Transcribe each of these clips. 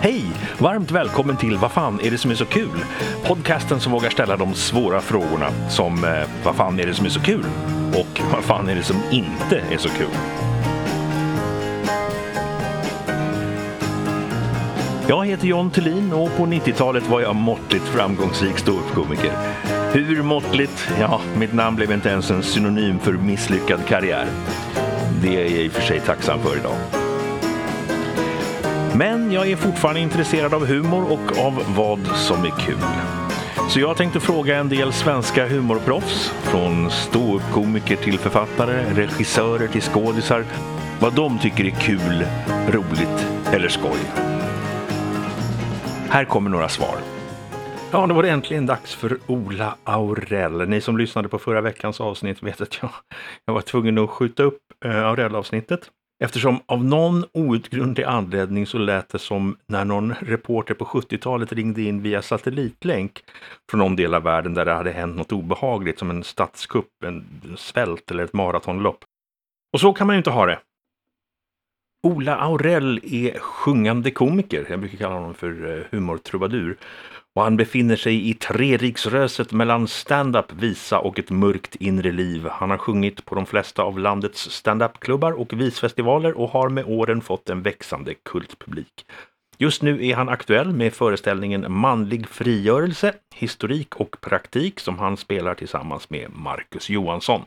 Hej! Varmt välkommen till Vad fan är det som är så kul? Podcasten som vågar ställa de svåra frågorna som eh, Vad fan är det som är så kul? Och Vad fan är det som inte är så kul? Jag heter John Thulin och på 90-talet var jag måttligt framgångsrik ståuppkomiker. Hur måttligt? Ja, mitt namn blev inte ens en synonym för misslyckad karriär. Det är jag i och för sig tacksam för idag. Men jag är fortfarande intresserad av humor och av vad som är kul. Så jag tänkte fråga en del svenska humorproffs, från ståuppkomiker till författare, regissörer till skådisar, vad de tycker är kul, roligt eller skoj. Här kommer några svar. Ja, då var det äntligen dags för Ola Aurell. Ni som lyssnade på förra veckans avsnitt vet att jag, jag var tvungen att skjuta upp eh, Aurell-avsnittet. Eftersom av någon outgrundlig anledning så lät det som när någon reporter på 70-talet ringde in via satellitlänk från någon del av världen där det hade hänt något obehagligt som en statskupp, en svält eller ett maratonlopp. Och så kan man ju inte ha det. Ola Aurell är sjungande komiker. Jag brukar kalla honom för eh, humortrubadur. Och han befinner sig i treriksröset mellan stand-up, visa och ett mörkt inre liv. Han har sjungit på de flesta av landets stand-up-klubbar och visfestivaler och har med åren fått en växande kultpublik. Just nu är han aktuell med föreställningen Manlig frigörelse, historik och praktik som han spelar tillsammans med Marcus Johansson.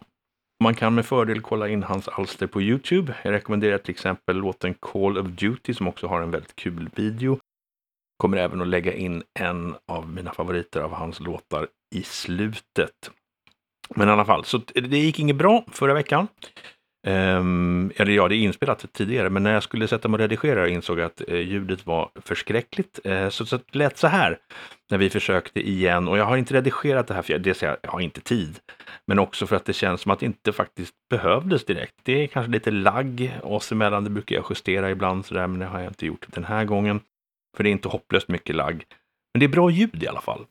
Man kan med fördel kolla in hans alster på Youtube. Jag rekommenderar till exempel låten Call of Duty som också har en väldigt kul video. Kommer även att lägga in en av mina favoriter av hans låtar i slutet. Men i alla fall, så det gick inget bra förra veckan. Um, eller ja, det är inspelat tidigare, men när jag skulle sätta mig och redigera insåg jag att uh, ljudet var förskräckligt. Uh, så, så det lät så här när vi försökte igen. Och jag har inte redigerat det här, för jag, dels jag, jag har inte tid, men också för att det känns som att det inte faktiskt behövdes direkt. Det är kanske lite lagg oss emellan, det brukar jag justera ibland sådär, men det har jag inte gjort den här gången. För det är inte hopplöst mycket lagg. Men det är bra ljud i alla fall.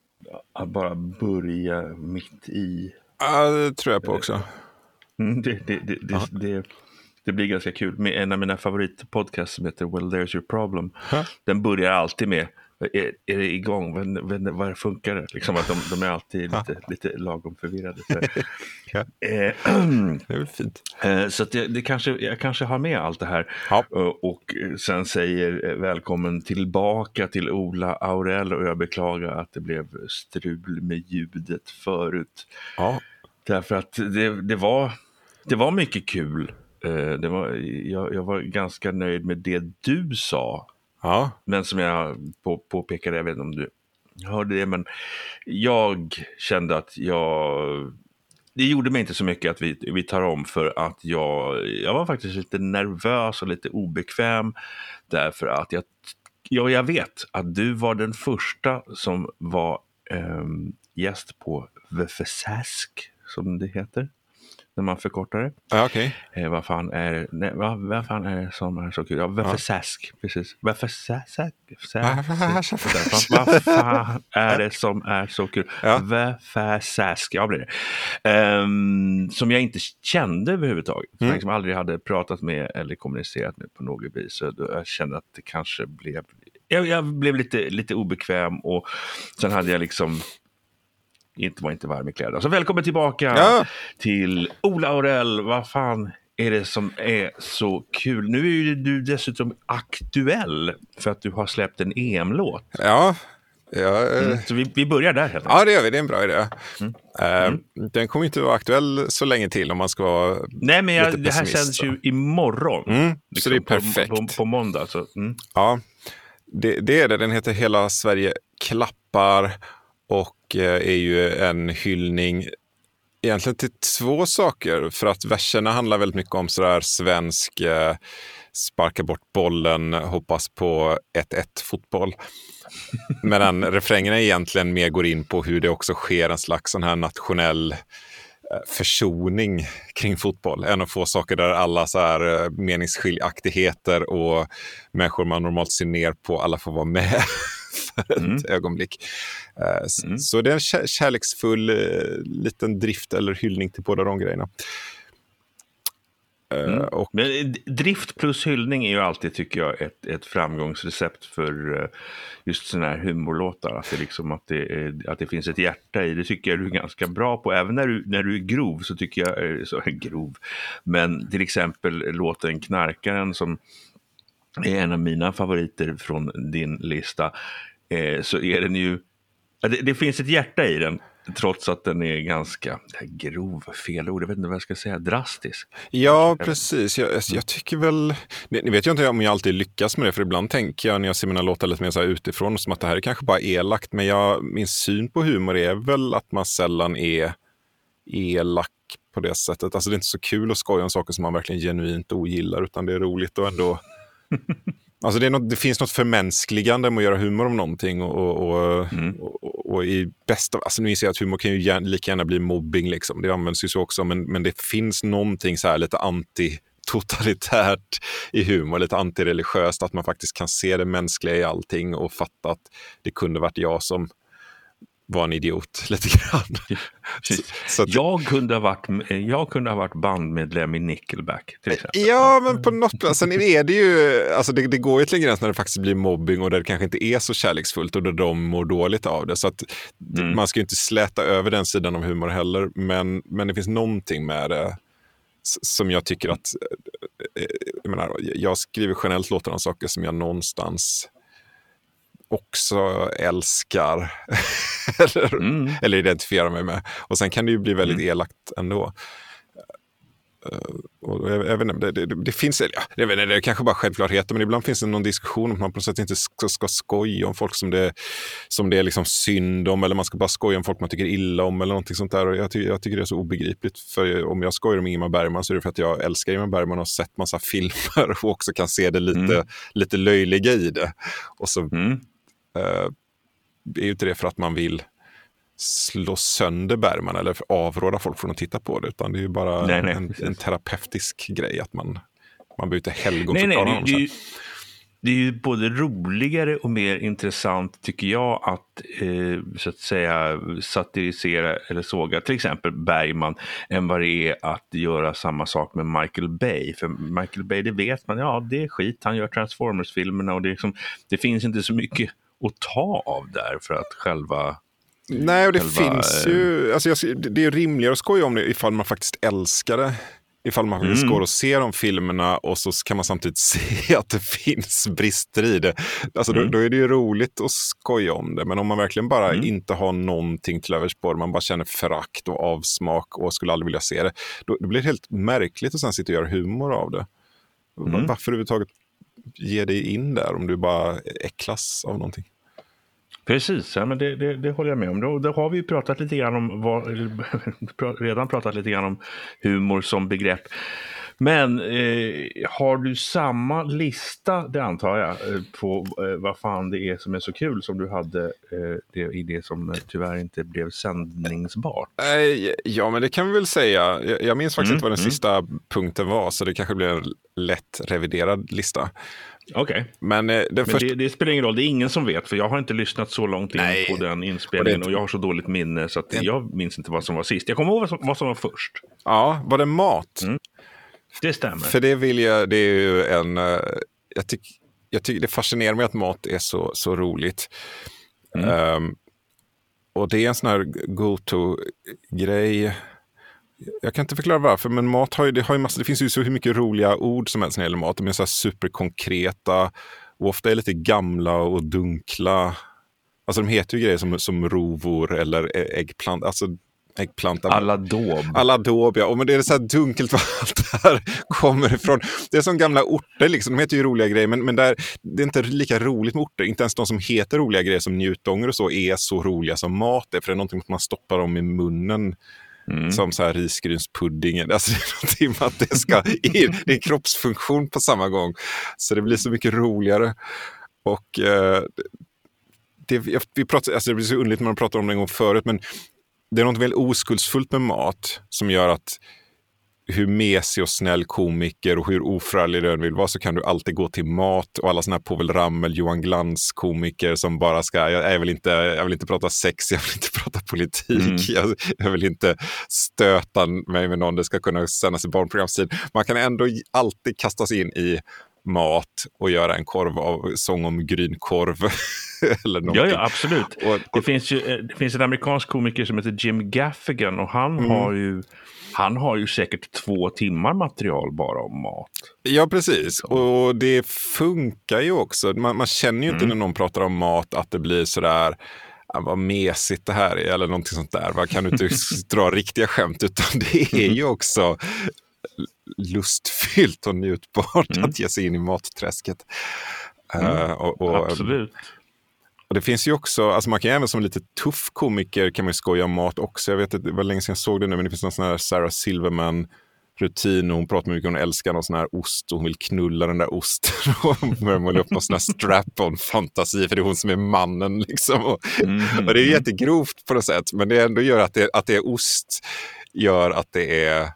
Att bara börja mitt i. Ja, det tror jag på också. Mm, det, det, det, det, det, det blir ganska kul. Med en av mina favoritpodcasts som heter Well There's Your Problem. Huh? Den börjar alltid med är, är det igång? Vad, vad funkar det? Liksom att de, de är alltid lite, lite lagom förvirrade. Så, ja. eh, det är väl fint. Eh, så det, det kanske, jag kanske har med allt det här. Ja. Och sen säger välkommen tillbaka till Ola Aurell och jag beklagar att det blev strul med ljudet förut. Ja. Därför att det, det, var, det var mycket kul. Eh, det var, jag, jag var ganska nöjd med det du sa Ja. Men som jag på, påpekade, jag vet inte om du hörde det, men jag kände att jag... Det gjorde mig inte så mycket att vi, vi tar om för att jag, jag var faktiskt lite nervös och lite obekväm därför att jag, ja, jag vet att du var den första som var eh, gäst på The Fesask, som det heter när man förkortar det. Ja, okay. Eh, vad, fan är, nej, vad, vad fan är det som är så kul? Ja, Väffersask, ja. precis. Väffersask? Vad fan är det som är så kul? Ja. Väffersask, ja blir det. Um, som jag inte kände överhuvudtaget. Som Mm. jag liksom aldrig hade pratat med eller kommunicerat med på något vis. Så då jag kände att det kanske blev... Jag, jag blev lite, lite obekväm och sen hade jag liksom inte var inte varm i kläderna. Så välkommen tillbaka Ja. till Ola Aurell. Vad fan är det som är så kul? Nu är ju du dessutom aktuell för att du har släppt en EM-låt. Ja. Ja, eh, Mm, så vi, vi börjar där helt ja, det gör vi. Det är en bra idé. Mm. Eh, Mm. Den kommer inte vara aktuell så länge till om man ska vara... Nej, men jag, Lite det här sänds så. ju imorgon. Mm, så liksom, det är på- perfekt. På, på, måndag. Så, mm. Ja, det, det är det. Den heter Hela Sverige klappar och eh, är ju en hyllning egentligen till två saker. För att verserna handlar väldigt mycket om sådär svensk eh, sparka bort bollen, hoppas på 1-1 fotboll. Medan refrängerna egentligen mer går in på hur det också sker en slags sån här nationell eh, försoning kring fotboll. En av få saker där alla så här eh, meningsskiljaktigheter och människor man normalt ser ner på, alla får vara med för ett Mm. ögonblick. Eh, Mm. Så det är en kär- kärleksfull eh, liten drift eller hyllning till båda de grejerna. Mm. Och... Men drift plus hyllning är ju alltid, tycker jag, ett, ett framgångsrecept för just sådana här humorlåtar. Att det, liksom, att, det, att det finns ett hjärta i. Det tycker jag du är ganska bra på. Även när du, när du är grov så tycker jag, så grov, men till exempel låten Knarkaren som är en av mina favoriter från din lista, eh, så är den ju, det, det, finns ett hjärta i den. Trots att den är ganska grov, fel ord, jag vet inte vad jag ska säga, drastisk. Ja, precis. Jag, jag tycker väl, ni vet ju inte om jag alltid lyckas med det, för ibland tänker jag när jag ser mina låtar lite mer så här utifrån, som att det här är kanske bara elakt, men jag, min syn på humor är väl att man sällan är elak på det sättet. Alltså det är inte så kul att skoja om saker som man verkligen genuint ogillar, utan det är roligt och ändå Alltså det, något, det finns något förmänskligande med att göra humor om någonting. Och, och, mm. och, och, i bästa, alltså nu inser jag att humor kan ju gärna, lika gärna bli mobbing, liksom. det används ju så också, men, men det finns någonting så här lite anti totalitärt i humor, lite antireligiöst, att man faktiskt kan se det mänskliga i allting och fatta att det kunde varit jag som var en idiot lite grann. så, så att, jag, kunde ha varit, jag kunde ha varit bandmedlem i Nickelback till exempel. Ja, men på något sätt. Sen är det ju, alltså det, det går ju till en gräns när det faktiskt blir mobbing och där det kanske inte är så kärleksfullt och där de mår dåligt av det. Så att mm. man ska ju inte släta över den sidan av humor heller. Men, men det finns någonting med det som jag tycker att, eh, eh, jag, menar, jag skriver generellt låtar om saker som jag någonstans också älskar eller, mm. eller identifierar mig med. Och sen kan det ju bli väldigt mm. elakt ändå. Uh, och jag, jag vet inte, det, det, det finns, ja, jag vet inte, det är kanske bara självklarheter, men ibland finns det någon diskussion om att man på något sätt inte ska, ska skoja om folk som det, som det är liksom synd om, eller man ska bara skoja om folk man tycker illa om eller någonting sånt där. Och jag, ty, jag tycker det är så obegripligt, för om jag skojar om Ingmar Bergman så är det för att jag älskar Ingmar Bergman och har sett massa filmer och också kan se det lite, mm. lite löjliga i det. Och så mm eh, är ju inte det för att man vill slå sönder Bergman eller avråda folk från att titta på det, utan det är ju bara nej, nej, en, en, terapeutisk grej att man, man behöver inte helgonförklara honom. Det, det är ju både roligare och mer intressant, tycker jag, att eh, så att säga satirisera eller såga till exempel Bergman än vad det är att göra samma sak med Michael Bay. För Michael Bay, det vet man, ja det är skit, han gör Transformers-filmerna och det, är liksom, det finns inte så mycket att ta av där för att själva Nej, och det själva, finns ju, alltså det är rimligare att skoja om det ifall man faktiskt älskar det. Ifall man faktiskt mm. går och ser de filmerna och så kan man samtidigt se att det finns brister i det. Alltså mm. då, då, är det ju roligt att skoja om det. Men om man verkligen bara mm. inte har någonting till övers på det, man bara känner förakt och avsmak och skulle aldrig vilja se det. Då, då blir det helt märkligt att sen sitta och göra humor av det. Mm. Varför överhuvudtaget ge dig in där om du bara äcklas av någonting. Precis, ja, men det, det, det, håller jag med om. Då, då har vi pratat lite grann om vad, redan pratat lite grann om humor som begrepp. Men eh, har du samma lista, det antar jag, eh, på eh, vad fan det är som är så kul som du hade eh, det, i det som tyvärr inte blev sändningsbart? Ja, men det kan vi väl säga. Jag, jag minns faktiskt mm, inte vad den mm. sista punkten var, så det kanske blir en lätt reviderad lista. Okej. Okay. Men, eh, Men första... det, det, spelar ingen roll, det är ingen som vet, för jag har inte lyssnat så långt in Nej. på den inspelningen och, det... och, jag har så dåligt minne så att det... jag minns inte vad som var sist. Jag kommer ihåg vad som, vad som var först. Ja, var det mat? Mm. Det stämmer. För det vill jag, det är ju en, eh, jag tycker jag tycker det fascinerar mig att mat är så, så roligt. Mm. Um, och det är en sån här go-to-grej. Jag kan inte förklara varför, men mat har ju, det, har ju massa, det finns ju så mycket roliga ord som helst när det gäller mat. De är så superkonkreta och ofta är lite gamla och dunkla. Alltså de heter ju grejer som, som rovor eller äggplant. Alltså äggplanta. Aladåb. Aladåb, ja. Och men det är så här dunkelt var allt det här kommer ifrån. Det är som gamla orter, liksom. de heter ju roliga grejer, men, men där, det är inte lika roligt med orter. Inte ens de som heter roliga grejer som njutånger och så är så roliga som mat är. För det är någonting man stoppar dem i munnen. Mm. Som så här risgrynspuddingen. Alltså det är någonting med att det ska in. Det är en kroppsfunktion på samma gång. Så det blir så mycket roligare. Och eh, det, vi pratar, alltså det blir så underligt när man pratar om det en gång förut, men det är något väldigt oskuldsfullt med mat som gör att hur mesig och snäll komiker och hur oförarglig du än vill vara så kan du alltid gå till mat och alla sådana här Povel Ramel, Johan Glans komiker som bara ska, jag, jag, vill inte, jag vill inte prata sex, jag vill inte prata politik, mm. jag, jag, vill inte stöta mig med någon, det ska kunna sändas i barnprogramstid. Man kan ändå alltid kasta sig in i mat och göra en korv av sång om grynkorv. eller ja, ja, absolut. Och, och, det, finns ju, eh, det finns en amerikansk komiker som heter Jim Gaffigan och han mm. har ju han har ju säkert två timmar material bara om mat. Ja, precis. Och det funkar ju också. Man, man känner ju inte mm. när någon pratar om mat att det blir sådär vad mesigt det här är eller någonting sånt där. Man kan du inte dra riktiga skämt utan det är ju också lustfyllt och njutbart mm. att ge sig in i matträsket. Mm. Uh, och, och, Absolut. Och det finns ju också, alltså man kan ju även som lite tuff komiker kan man skoja om mat också. Jag vet att det var länge sedan jag såg det nu, men det finns någon sån här Sarah Silverman rutin och hon pratar mycket om hon älskar någon sån här ost och hon vill knulla den där osten och börjar måla upp någon sån här strap-on fantasi för det är hon som är mannen. Liksom. Och, mm. och det är jättegrovt på något sätt, men det ändå gör att det, att det är ost gör att det är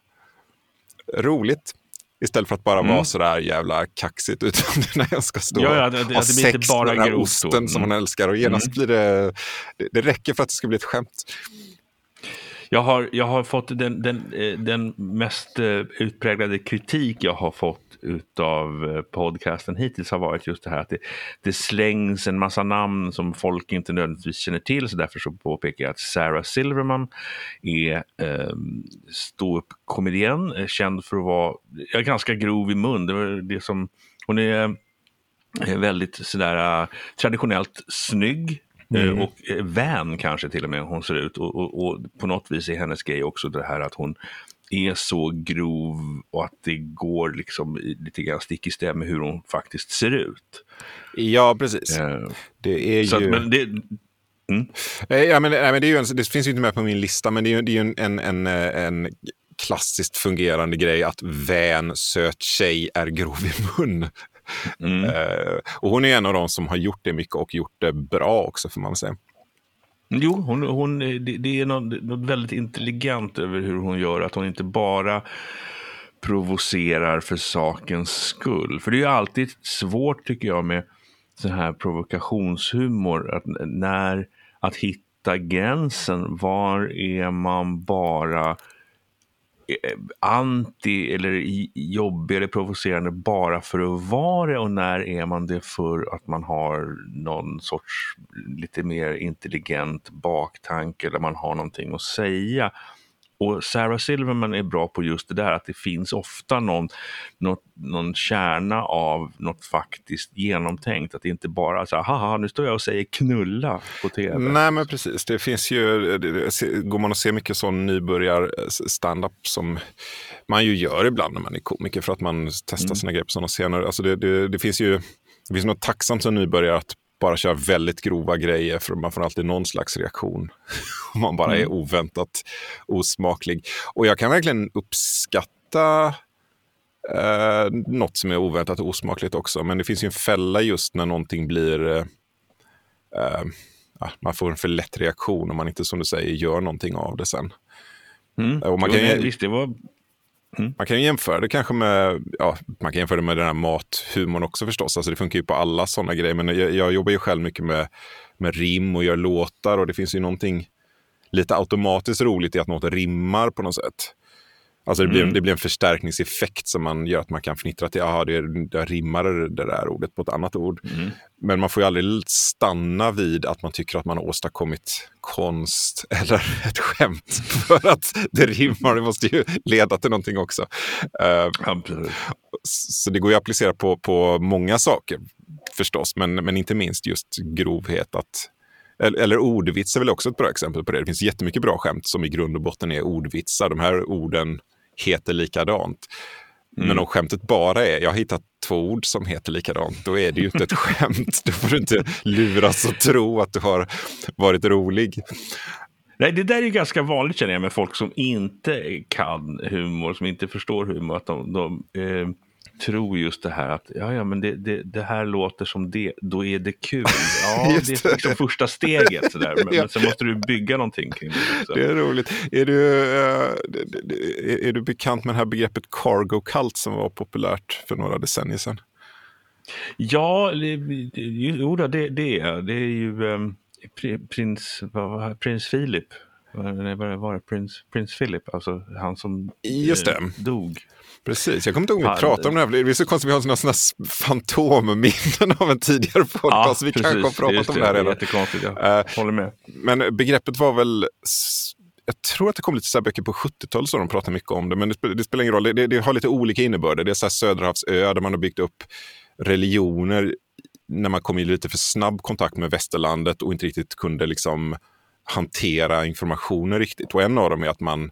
roligt. Istället för att bara mm. vara sådär jävla kaxigt. Utan när jag ska stå ja, ja, det, och ha sex bara med den här osten mm. som man älskar. Och genast mm. blir det, det, det räcker för att det ska bli ett skämt. Jag har, jag har fått den, den, eh, den mest eh, utpräglade kritik jag har fått utav eh, podcasten hittills har varit just det här att det, det slängs en massa namn som folk inte nödvändigtvis känner till. Så därför så påpekar jag att Sarah Silverman är ehm, eh, ståuppkomedian, känd för att vara ja, ganska grov i mun. Det, det som, hon är väldigt sådär traditionellt snygg, Mm. Och vän kanske till och med hon ser ut. Och, och, och, på något vis är hennes grej också det här att hon är så grov och att det går liksom lite grann stick i stäv med hur hon faktiskt ser ut. Ja, precis. Uh, det är ju... Att, det, mm. ja, men, nej, men det, en, det finns ju inte med på min lista, men det är ju, det är ju en, en, en, en klassiskt fungerande grej att vän, söt tjej är grov i mun. Mm. Uh, och hon är en av de som har gjort det mycket och gjort det bra också, får man säga. Jo, hon, hon, det, det är något, något, väldigt intelligent över hur hon gör. Att hon inte bara provocerar för sakens skull. För det är ju alltid svårt tycker jag med sån här provokationshumor. Att, när, att hitta gränsen. Var är man bara Eh, Eh, anti eller jobbig eller provocerande bara för att vara det och när är man det för att man har någon sorts lite mer intelligent baktanke eller man har någonting att säga. Och Sarah Silverman är bra på just det där att det finns ofta någon, någon, någon kärna av något faktiskt genomtänkt. Att det inte bara så haha nu står jag och säger knulla på tv. Nej men precis, det finns ju, går man och ser mycket sån nybörjar standup som man ju gör ibland när man är komiker för att man testar mm. sina grepp på sådana scener. Alltså det, det, det finns ju det finns något tacksamt som nybörjare att bara kör väldigt grova grejer för man får alltid någon slags reaktion. Om man bara mm. är oväntat osmaklig. Och jag kan verkligen uppskatta eh, något som är oväntat osmakligt också. Men det finns ju en fälla just när någonting blir eh, eh, man får en för lätt reaktion om man inte som du säger gör någonting av det sen. Mm. Och man kan ju, visst, det var Mm. Man kan jämföra det kanske med, ja, man kan jämföra det med den här mathumorn också förstås. Alltså det funkar ju på alla sådana grejer. Men jag, jag, jobbar ju själv mycket med, med rim och gör låtar och det finns ju någonting lite automatiskt roligt i att något rimmar på något sätt. Alltså det blir, mm. det blir en förstärkningseffekt som man gör att man kan fnittra till, jaha, det, det rimmar det där ordet på ett annat ord. Mm. Men man får ju aldrig stanna vid att man tycker att man har åstadkommit konst eller ett skämt för att det rimmar. Det måste ju leda till någonting också. Uh, så det går ju att applicera på, på många saker förstås, men, men inte minst just grovhet. att eller, eller ordvits är väl också ett bra exempel på det. Det finns jättemycket bra skämt som i grund och botten är ordvitsar. De här orden heter likadant. Mm. Men om skämtet bara är, jag har hittat två ord som heter likadant, då är det ju inte ett skämt. Då får du inte luras och tro att du har varit rolig. Nej, det där är ganska vanligt känner jag med folk som inte kan humor, som inte förstår humor. Att de, de eh, tror just det här att ja, ja, men det, det, det här låter som det, då är det kul. Ja, det är det. liksom första steget. Sådär. Men, Ja. men sen måste du bygga någonting kring det. Också. Det är roligt. Är du, d- är, du bekant med det här begreppet cargo cult som var populärt för några decennier sedan? Ja, jo, det, det är det. är ju um, prins, vad, prins Philip. Vad- Nej, vad var det? Prins, prins Philip, alltså han som Just det. eh, dog. Precis, jag kommer inte ihåg om vi Ja, pratade om det här. Det är så konstigt, vi har sådana sådana fantomminnen av en tidigare podcast. vi kanske har pratat om det här är redan. Jättekonstigt, jag Eh, håller med. Men begreppet var väl, jag tror att det kom lite så här böcker på 70-talet så de pratar mycket om det, men det, det spelar ingen roll. Det, det, det har lite olika innebörder. Det är så här Söderhavsö där man har byggt upp religioner när man kom i lite för snabb kontakt med västerlandet och inte riktigt kunde liksom hantera informationen riktigt. Och en av dem är att man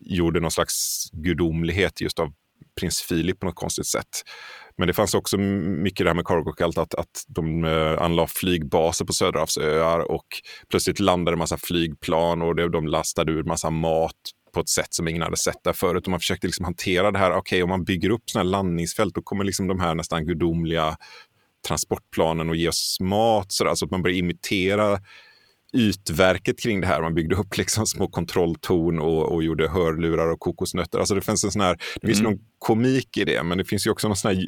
gjorde någon slags gudomlighet just av prins Filip på något konstigt sätt. Men det fanns också mycket det här med cargo cult, att, att de eh, anlade flygbaser på Söderhavsöar och plötsligt landade en massa flygplan och de lastade ur massa mat på ett sätt som ingen hade sett där förut. Och man försökte liksom hantera det här, okej om man bygger upp sådana här landningsfält då kommer liksom de här nästan gudomliga transportplanen och ge oss mat. Så, där, så att man börjar imitera ytverket kring det här. Man byggde upp liksom små kontrolltorn och, och gjorde hörlurar och kokosnötter. Alltså det finns en sån här, det finns Mm. någon komik i det, men det finns ju också någon sån här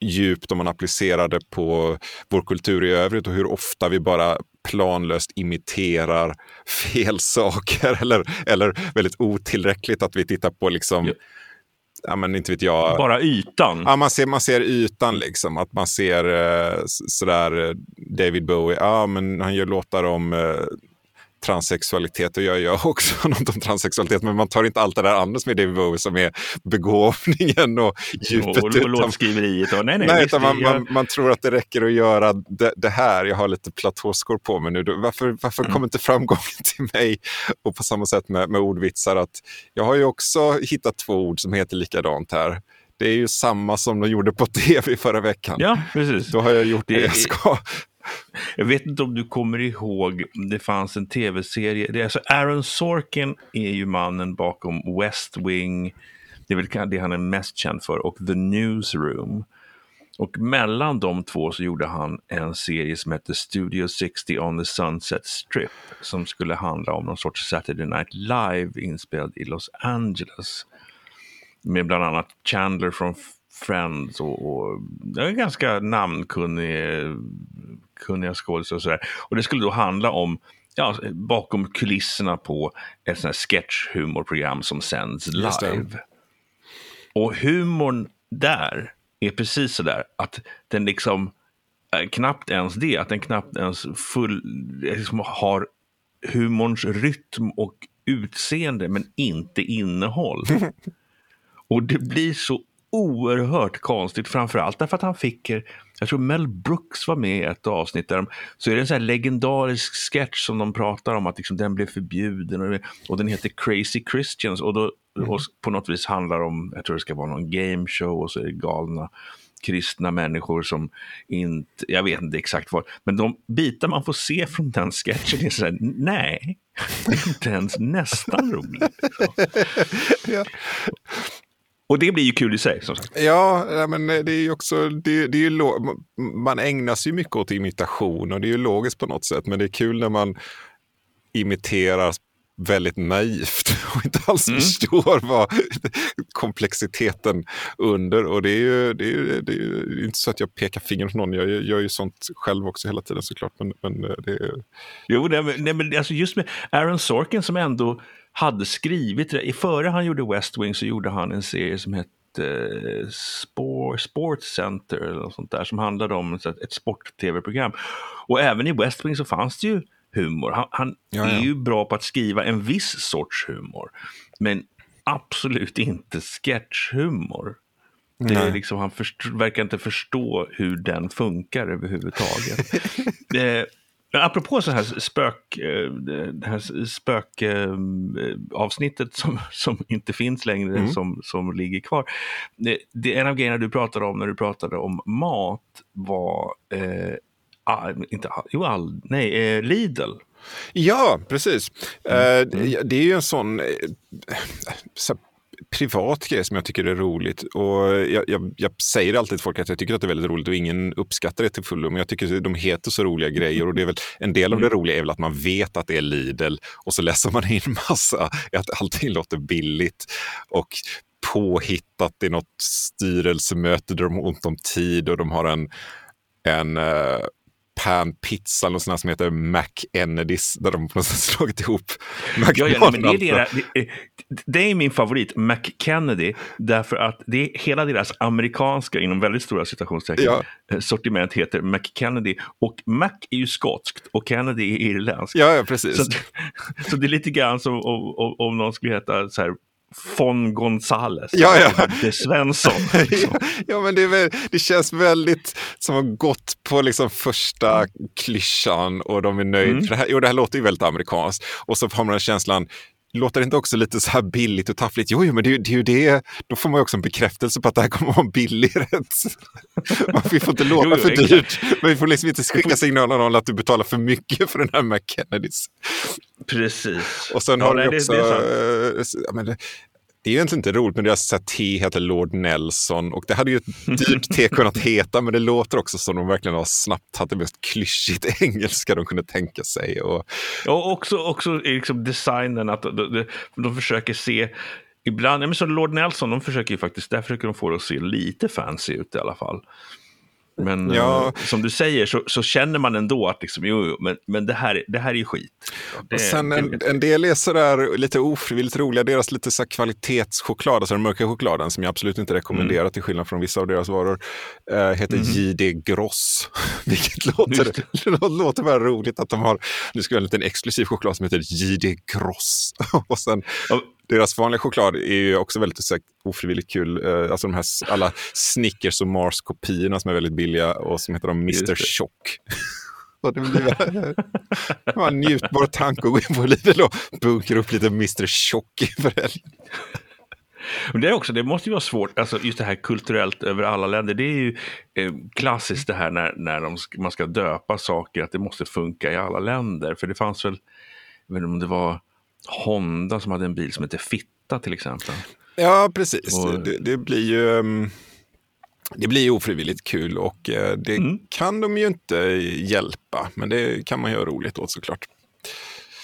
djupt om man applicerar det på vår kultur i övrigt och hur ofta vi bara planlöst imiterar fel saker eller, eller väldigt otillräckligt att vi tittar på liksom, Ja. Ja, men inte vet jag, Bara ytan. Ja, man, ser, man ser ytan, liksom. Att man ser eh, sådär eh, David Bowie, ja men han gör låtar om eh, transsexualitet och jag gör också något om transsexualitet. Men man tar inte allt det där andra som är David Bowie som är begåvningen och och, djupet. och, utan- låtskriveriet. Och, nej, nej, Nej, utan man, man, man tror att det räcker att göra det, det här. Jag har lite platåskor på mig nu. Varför, varför Mm. kommer inte framgången till mig? Och på samma sätt med, med ordvitsar. att Jag har ju också hittat två ord som heter likadant här. Det är ju samma som de gjorde på tv förra veckan. Ja, precis. Då har jag gjort det, Det jag är- ska. Jag vet inte om du kommer ihåg, det fanns en tv-serie. Det är alltså Aaron Sorkin är ju mannen bakom West Wing. Det är väl det han är mest känd för. Och The Newsroom. Och mellan de två så gjorde han en serie som hette Studio 60 on the Sunset Strip. Som skulle handla om någon sorts Saturday Night Live inspelad i Los Angeles. Med bland annat Chandler från Friends och, och en ganska namnkunnig eh, kunniga skådespelare och sådär. Och det skulle då handla om ja, bakom kulisserna på ett sånt här sketchhumorprogram som sänds live. Och humorn där är precis sådär att den liksom eh, knappt ens det, att den knappt ens full, liksom har humorns rytm och utseende men inte innehåll. Och det blir så oerhört konstigt, framförallt därför att han fick, jag tror Mel Brooks var med i ett avsnitt där de, så är det en sån legendarisk sketch som de pratar om att liksom den blev förbjuden och, och den heter Crazy Christians och, då, och på något vis handlar om, jag tror det ska vara någon gameshow och så är det galna kristna människor som inte, jag vet inte exakt vad, men de bitar man får se från den sketchen är så här, nej, det är inte ens nästan roligt. Ja. Och det blir ju kul i sig, som sagt. Ja, men det är ju också, det, det är ju, man ägnar sig ju mycket åt imitation och det är ju logiskt på något sätt. Men det är kul när man imiterar väldigt naivt och inte alls Mm. förstår vad komplexiteten under. Och det är ju, det är ju, det är ju inte så att jag pekar finger åt någon, jag gör, gör ju sånt själv också hela tiden såklart. Men, men det är, Jo, nej, men- nej, men alltså just med Aaron Sorkin som ändå hade skrivit, det- före han gjorde West Wing så gjorde han en serie som hette eh, Sport, Sports Center eller något sånt där som handlade om ett sport-tv-program. Och även i West Wing så fanns det ju humor. Han, han Ja, ja. är ju bra på att skriva en viss sorts humor, men absolut inte sketchhumor. Det är liksom, han först, verkar inte förstå hur den funkar överhuvudtaget. eh, apropå så här spök, eh, det här spökavsnittet eh, som, som inte finns längre, Mm. som, som ligger kvar. Det, det, en av grejerna du pratade om när du pratade om mat var, eh, ah, inte, jo, all, nej, eh, Lidl. Ja, precis. Eh, det- det är ju en sån... eh, så privat grej som jag tycker är roligt. Och jag, jag, jag, säger alltid till folk att jag tycker att det är väldigt roligt och ingen uppskattar det till fullo. Men jag tycker att de heter så roliga grejer och det är väl, en del av det mm. roliga är väl att man vet att det är Lidl och så läser man in massa, att allting låter billigt och påhittat i något styrelsemöte där de har ont om tid och de har en, en uh, pan pizza eller sånt som heter McEnedys där de på något sätt slagit ihop ja, ja, men det, är det, det är min favorit, McKennedy, därför att det är hela deras amerikanska, inom väldigt stora citationstecken, ja. Eh, sortiment heter McKennedy. Och Mac är ju skotskt och Kennedy är irländsk. Ja, ja precis. Så, så det är lite grann som om, om, om någon skulle heta så här, von Gonzales. Ja, ja. Det Svensson. ja, ja, men det, väl, det, känns väldigt som att gått på liksom första klyschan och de är nöjda. Mm. det, här, jo, det här låter ju väldigt amerikanskt. Och så har man den känslan, låter det inte också lite så här billigt och taffligt? Jo, jo men det, det är ju det. Då får man ju också en bekräftelse på att det här kommer att vara en billig rätt. vi får inte jo, för dyrt, men vi får liksom inte skicka signaler om att du betalar för mycket för den här McKennedys. Precis. Och sen ja, har nej, vi också, det, det, ja, men det, är egentligen inte roligt, men deras te heter Lord Nelson och det hade ju ett dyrt te kunnat heta, men det låter också som de verkligen har snabbt tagit det mest klyschigt engelska de kunde tänka sig. Och, och också, också liksom designen, att de, de, de försöker se Ibland, ja, men så Lord Nelson, de försöker ju faktiskt, där försöker de få det att se lite fancy ut i alla fall. Men ja. eh, som du säger så, så, känner man ändå att liksom, jo, jo, men, men det, här, det här är skit. Det, och sen en, en, del är sådär lite ofrivilligt roliga, deras lite så kvalitetschoklad, alltså den mörka chokladen som jag absolut inte rekommenderar mm. till skillnad från vissa av deras varor, äh, heter mm. JD Gross. Vilket låter, det låter bara roligt att de har, nu ska vi ha en liten exklusiv choklad som heter JD Gross. och sen, och, deras vanliga choklad är ju också väldigt så, ofrivilligt kul. Uh, alltså de här alla Snickers och Mars-kopiorna som är väldigt billiga och som heter de Mr Chock. det blir en njutbar tanke att gå in på Lidl och bunkra upp lite Mr Chock inför helgen. Men det, är också, det måste ju vara svårt, alltså just det här kulturellt över alla länder. Det är ju eh, klassiskt det här när, när de, man ska döpa saker, att det måste funka i alla länder. För det fanns väl, jag vet inte om det var Honda som hade en bil som heter Fitta till exempel. Ja, precis. Och... Det, det, blir ju... Um... Det blir ofrivilligt kul och eh, det mm. kan de ju inte hjälpa, men det kan man göra roligt åt såklart.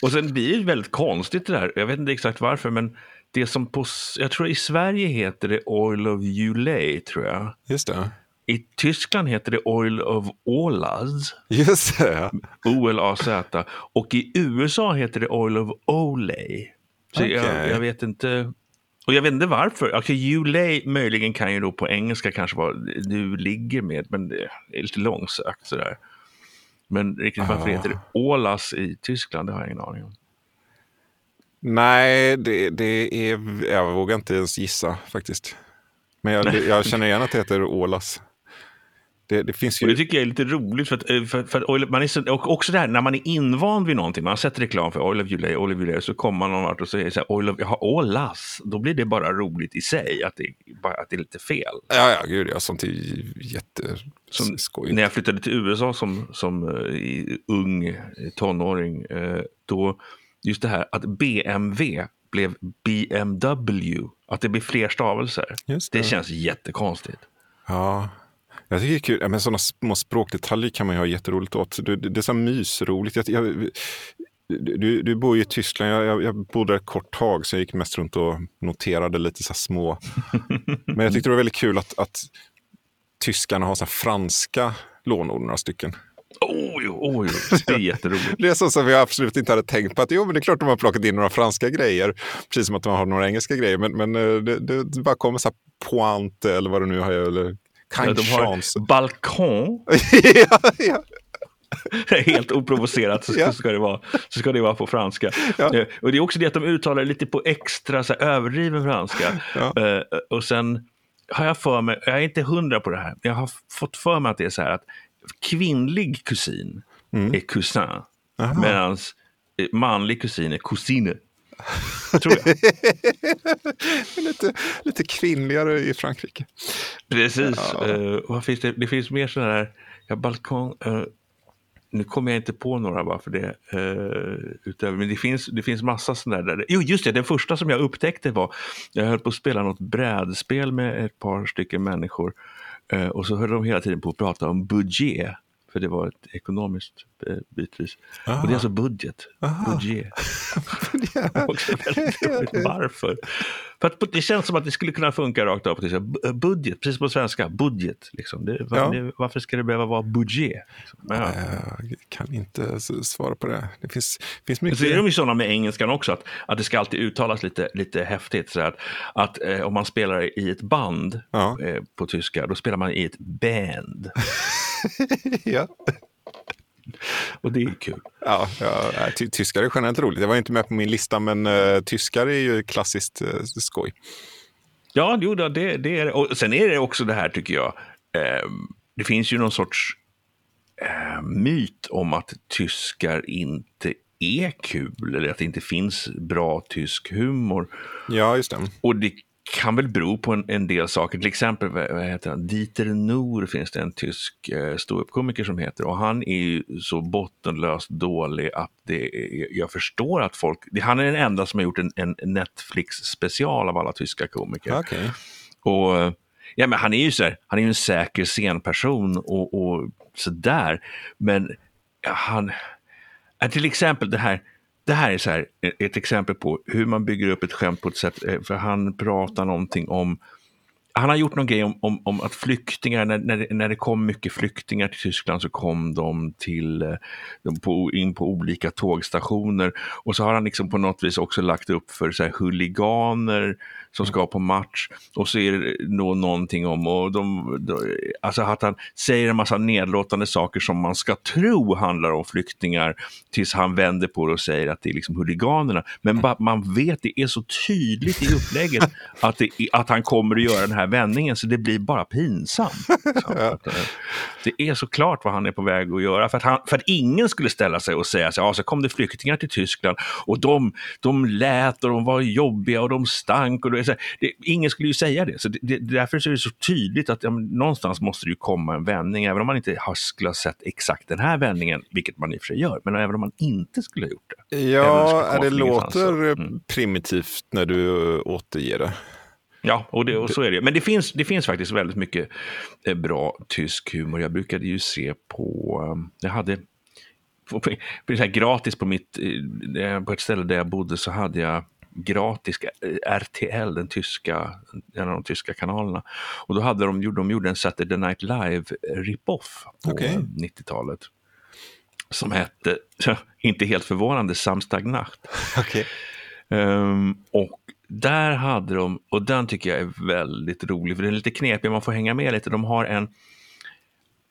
Och sen blir det väldigt konstigt det där, jag vet inte exakt varför, men det som på, jag tror i Sverige heter det Oil of Ulay, tror jag. Just det. I Tyskland heter det Oil of Olaz. Just det. O-L-A-Z. Och i USA heter det Oil of Olay. Så okay. jag, jag, vet inte. Och jag vet inte varför. Okay, Ulay möjligen kan ju då på engelska kanske vara du ligger med, men det är lite långsökt sådär. Men riktigt varför det heter det Ålas i Tyskland, det har jag ingen aning om. Nej, det, det är, jag vågar inte ens gissa faktiskt. Men jag, jag känner igen att det heter Ålas. Det, det, finns ju... Det tycker jag är lite roligt. För att, eh, för, för att man är så, och också det här när man är invand vid någonting. Man har sett reklam för Oil of Julia, Oil of Julia, så kommer man någon vart och säger så här, Oil of, jaha, Ålas. Då blir det bara roligt i sig, att det, bara, att det är lite fel. Ja, ja, gud ja, sånt är jätteskojigt. När jag flyttade till USA som, som uh, ung tonåring, uh, då just det här att BMW blev BMW, att det blir fler stavelser. Det. det. känns jättekonstigt. Ja, jag tycker det är kul. Ja, men sådana små språkdetaljer kan man ju ha jätteroligt åt. Det, det, det är så mysroligt. Jag, jag, du, du bor ju i Tyskland. Jag, jag, jag bodde ett kort tag, så jag gick mest runt och noterade lite så små. Men jag tyckte det var väldigt kul att, att tyskarna har så franska lånord, några stycken. Oj, oj, det är jätteroligt. det är så som vi absolut inte hade tänkt på. att jo, men Det är klart de har plockat in några franska grejer, precis som att de har några engelska grejer. Men, men eh, det, det, det bara kommer så här pointe eller vad det nu har, eller Ja, de har balkong. ja, ja. Helt oprovocerat så, ja. ska det vara, så ska det vara på franska. Ja. Eh, och Det är också det att de uttalar lite på extra så här, överdriven franska. Ja. Uh, och sen har jag för mig, jag är inte hundra på det här, jag har fått för mig att det är så här att kvinnlig kusin mm. är cousin, medan manlig kusin är kusine. Tror jag. lite, lite kvinnligare i Frankrike. Precis. Ja. Uh, vad finns det? det finns mer sådana här, ja, balkong. Uh, nu kommer jag inte på några bara för det. Uh, utöver, men det finns, det finns massa sådana där. Jo, just det, den första som jag upptäckte var, jag höll på att spela något brädspel med ett par stycken människor. Och så höll de hela tiden på att prata om budget. För det var ett ekonomiskt eh. Aha. Och det är alltså budget. Aha. Budget. Varför? För att det känns som att det skulle kunna funka rakt av. Budget, precis på svenska. Budget. Liksom. Det, var, ja. det, varför ska det behöva vara budget? Liksom. Ja. Jag kan inte svara på det. Det finns, finns mycket. Så är de ju sådana med engelskan också. Att, att det ska alltid uttalas lite, lite häftigt. Så att, att eh, om man spelar i ett band ja. eh, på tyska, då spelar man i ett band. ja. Och det är kul. Ja, ja ty tyskar är generellt roligt. Det var inte med på min lista, men uh, tyskar är ju klassiskt uh, skoj. Ja, jo, det, det är det. Och sen är det också det här, tycker jag. Eh, det finns ju någon sorts eh, myt om att tyskar inte är kul eller att det inte finns bra tysk humor. Ja, just det. Och det kan väl bero på en, en del saker. Till exempel vad heter han? Dieter Nor finns det en tysk eh, ståuppkomiker som heter och han är ju så bottenlöst dålig att det, jag förstår att folk, det, han är den enda som har gjort en, en Netflix special av alla tyska komiker. Okay. Och ja, men han är ju så här, han är en säker scenperson och, och sådär. Men han, till exempel det här det här är så här, ett exempel på hur man bygger upp ett skämt på ett sätt, eh, för han pratar någonting om han har gjort någon grej om, om, om att flyktingar, när, när, det, när det kom mycket flyktingar till Tyskland så kom de till, eh, de på, in på olika tågstationer och så har han liksom på något vis också lagt upp för så här, huliganer som ska på match och så är det nå någonting om, och de, de, alltså att han säger en massa nedlåtande saker som man ska tro handlar om flyktingar tills han vänder på det och säger att det är liksom huliganerna. Men ba, man vet, det är så tydligt i upplägget att, det, att han kommer att göra den här vändningen så det blir bara pinsamt. ja. Eh, det är så klart vad han är på väg att göra för att, han, för att ingen skulle ställa sig och säga så, ja, så kom det flyktingar till Tyskland och de, de lät och de var jobbiga och de stank och det, så, det, ingen skulle ju säga det. Så det, det, därför är det så tydligt att ja, någonstans måste det ju komma en vändning, även om man inte har, skulle ha sett exakt den här vändningen, vilket man i och för sig gör, men även om man inte skulle ha gjort det. Ja, det, det låter mm. primitivt när du återger det. Ja, och, det, och så är det. Men det finns, det finns faktiskt väldigt mycket eh, bra tysk humor. Jag brukade ju se på, um, jag hade på, på, gratis på, mitt, eh, på ett ställe där jag bodde så hade jag gratis eh, RTL, den tyska, en av de tyska kanalerna. Och då hade de, de gjorde en Saturday Night Live rip-off på okay. 90-talet. Som hette, inte helt förvånande, Samstagnacht. Okay. Um, och där hade de, och den tycker jag är väldigt rolig, för den är lite knepig, man får hänga med lite. De har en,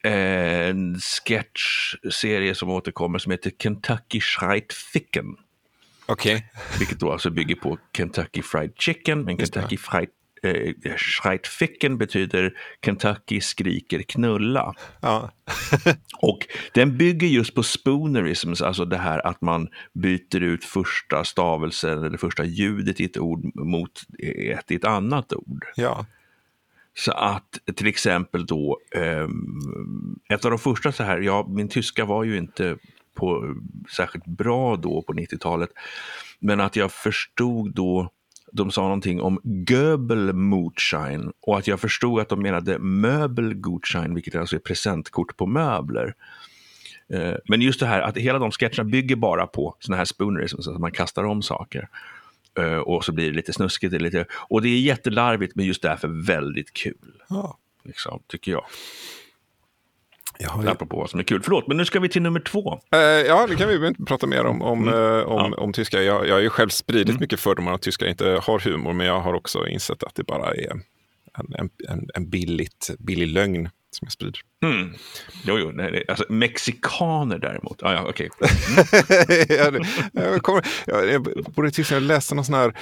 en sketchserie som återkommer som heter Kentucky Schreit Ficken. Okej. Okay. Vilket då alltså bygger på Kentucky Fried Chicken, men Kentucky Fried eh, Schreitficken betyder Kentucky skriker knulla. Ja. och den bygger just på spoonerisms, alltså det här att man byter ut första stavelsen eller första ljudet i ett ord mot ett i ett annat ord. Ja. Så att till exempel då, eh, ett av de första så här, ja min tyska var ju inte på, särskilt bra då på 90-talet. Men att jag förstod då, de sa någonting om Göbelmutschein och att jag förstod att de menade möbelgutschein, vilket alltså är presentkort på möbler. Eh, men just det här att hela de sketcherna bygger bara på såna här spoonerism, så att man kastar om saker. Eh, och så blir det lite snuskigt. Lite, och det är jättelarvigt men just därför väldigt kul. Ja. Liksom, tycker jag. Ja, ja. Apropå vad som är kul. Förlåt, men nu ska vi till nummer två. Uh, ja, det kan vi inte prata mer om, om, mm. uh, om, ja. om tyska. Jag, jag har ju själv spridit mm. mycket fördomar att tyskar inte har humor, men jag har också insett att det bara är en, en, en billigt, billig lögn som jag sprider. Mm. Jo, jo, nej, alltså mexikaner däremot. Ah, ja, okay. Mm. jag, kommer, jag, jag borde jag läste någon sån här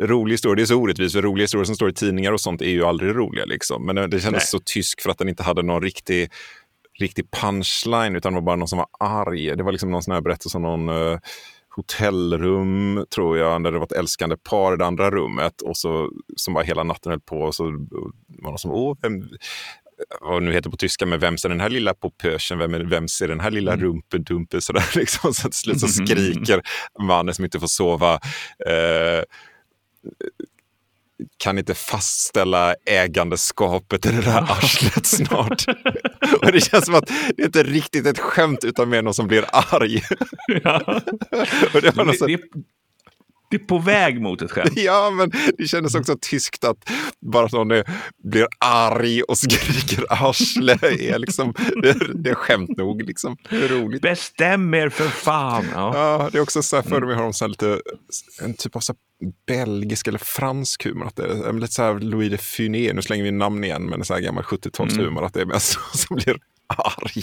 rolig historia. Det är så orättvist, för roliga historier som står i tidningar och sånt är ju aldrig roliga. Liksom. Men det kändes nej. så tysk för att den inte hade någon riktig riktig punchline, utan det var bara någon som var arg. Det var liksom någon sån här berättelse om någon uh, hotellrum, tror jag, där det var ett älskande par i det andra rummet och så som bara hela natten höll på. Och så var någon som, åh, vem, vad nu heter på tyska, men vem är den här lilla popösen, vem är, vems är den här lilla Mm. rumpedumpen? Sådär, liksom. Så till slut så Mhm. skriker mannen som inte får sova. Eh, kan inte fastställa ägandeskapet i det där arslet snart. Och det känns som att det är inte riktigt ett skämt utan mer någon som blir arg. Ja. Och det var Det, det, det är på väg mot ett skämt. Ja, men det kändes också tyskt att bara att någon är, blir arg och skriker arsle är liksom, det, är skämt nog. Liksom. Är roligt. Bestäm er för fan! Ja. Ja, det är också så här, för mig har de så lite, en typ av så belgisk eller fransk humor. Att det är lite så här Louis de Funès, nu slänger vi namn igen, men så här gammal 70-talshumor, att det är mest som blir arg.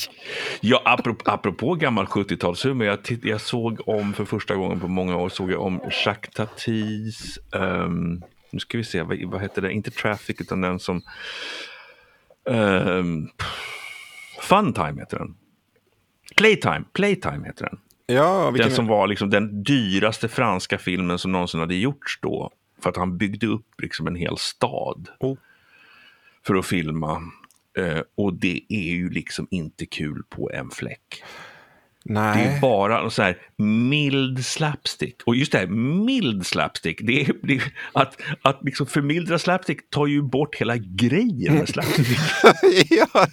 Ja, apropå, apropå gammal 70-talshumor, jag, titt- jag såg om för första gången på många år, såg jag om Jacques Tatis, ehm, nu ska vi se, vad, vad heter det, inte Traffic utan den som, um, Funtime heter den. Playtime, Playtime heter den. Ja, vilken, Den som var liksom den dyraste franska filmen som någonsin hade gjorts då. För att han byggde upp liksom en hel stad Oh. för att filma. Eh, och det är ju liksom inte kul på en fläck. Det Nej. är bara så här mild slapstick. Och just det här, mild slapstick, det är, det är, att, att liksom förmildra slapstick tar ju bort hela grejen med slapstick. ja,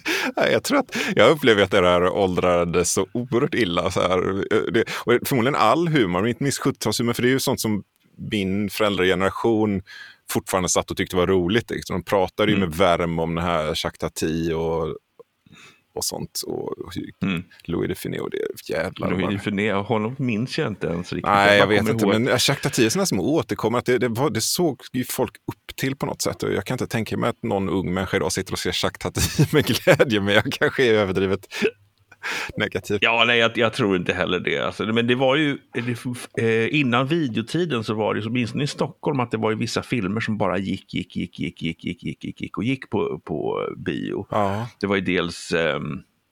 jag tror att jag upplever att det där åldrades så oerhört illa. Så här. Det, och förmodligen all humor, men inte minst 70-talshumor, för det är ju sånt som min föräldrageneration fortfarande satt och tyckte var roligt. Liksom. De pratade ju Mm. med värme om den här Jacques och, och sånt. Och, och Mm. Louis de Funès och det jävlar. Louis vad- Dufiné, honom minns jag inte ens riktigt. Nej, jag bara vet inte. ihåg- Men Tati är sådana som återkommer. Att det, det, var, det såg ju folk upp till på något sätt. Och jag kan inte tänka mig att någon ung människa idag sitter och ser Jacques Tati med glädje. Men jag kanske är överdrivet negativ. Ja, nej, jag, jag tror inte heller det. Alltså, men det var ju, det, eh, innan videotiden så var det, så åtminstone i Stockholm, att det var ju vissa filmer som bara gick, gick, gick, gick, gick, gick, gick, gick, gick och gick på, på bio. Ja, Det var ju dels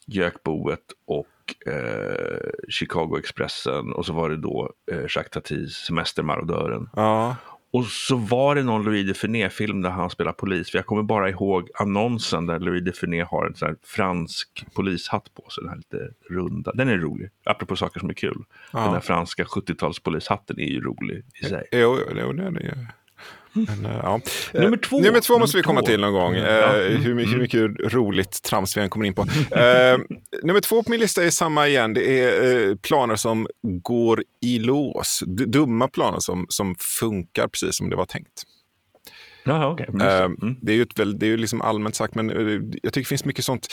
Gökboet och eh, Chicago Expressen och så var det då eh, Jacques Tatis Semestermarodören. ja. Och så var det någon Louis de Funès-film där han spelar polis. För jag kommer bara ihåg annonsen där Louis de Funès har en sån här fransk polishatt på sig. Den här lite runda. Den är rolig, apropå saker som är kul. Den Ja. där franska 70-talspolishatten är ju rolig i sig. Jo, jo, det är det. Men, eh, ja. Eh, Nummer två. Nummer två måste vi komma två. till någon gång. Mm, Eh, ja. Mm, hur, my- hur mm. mycket roligt trams vi än kommer in på. Eh, nummer två på min lista är samma igen. Det är eh, planer som går i lås. D- dumma planer som, som funkar precis som det var tänkt. Jaha, okej. Mm. Det är ju, ett, väl- det är ju liksom allmänt sagt, men jag tycker det finns mycket sånt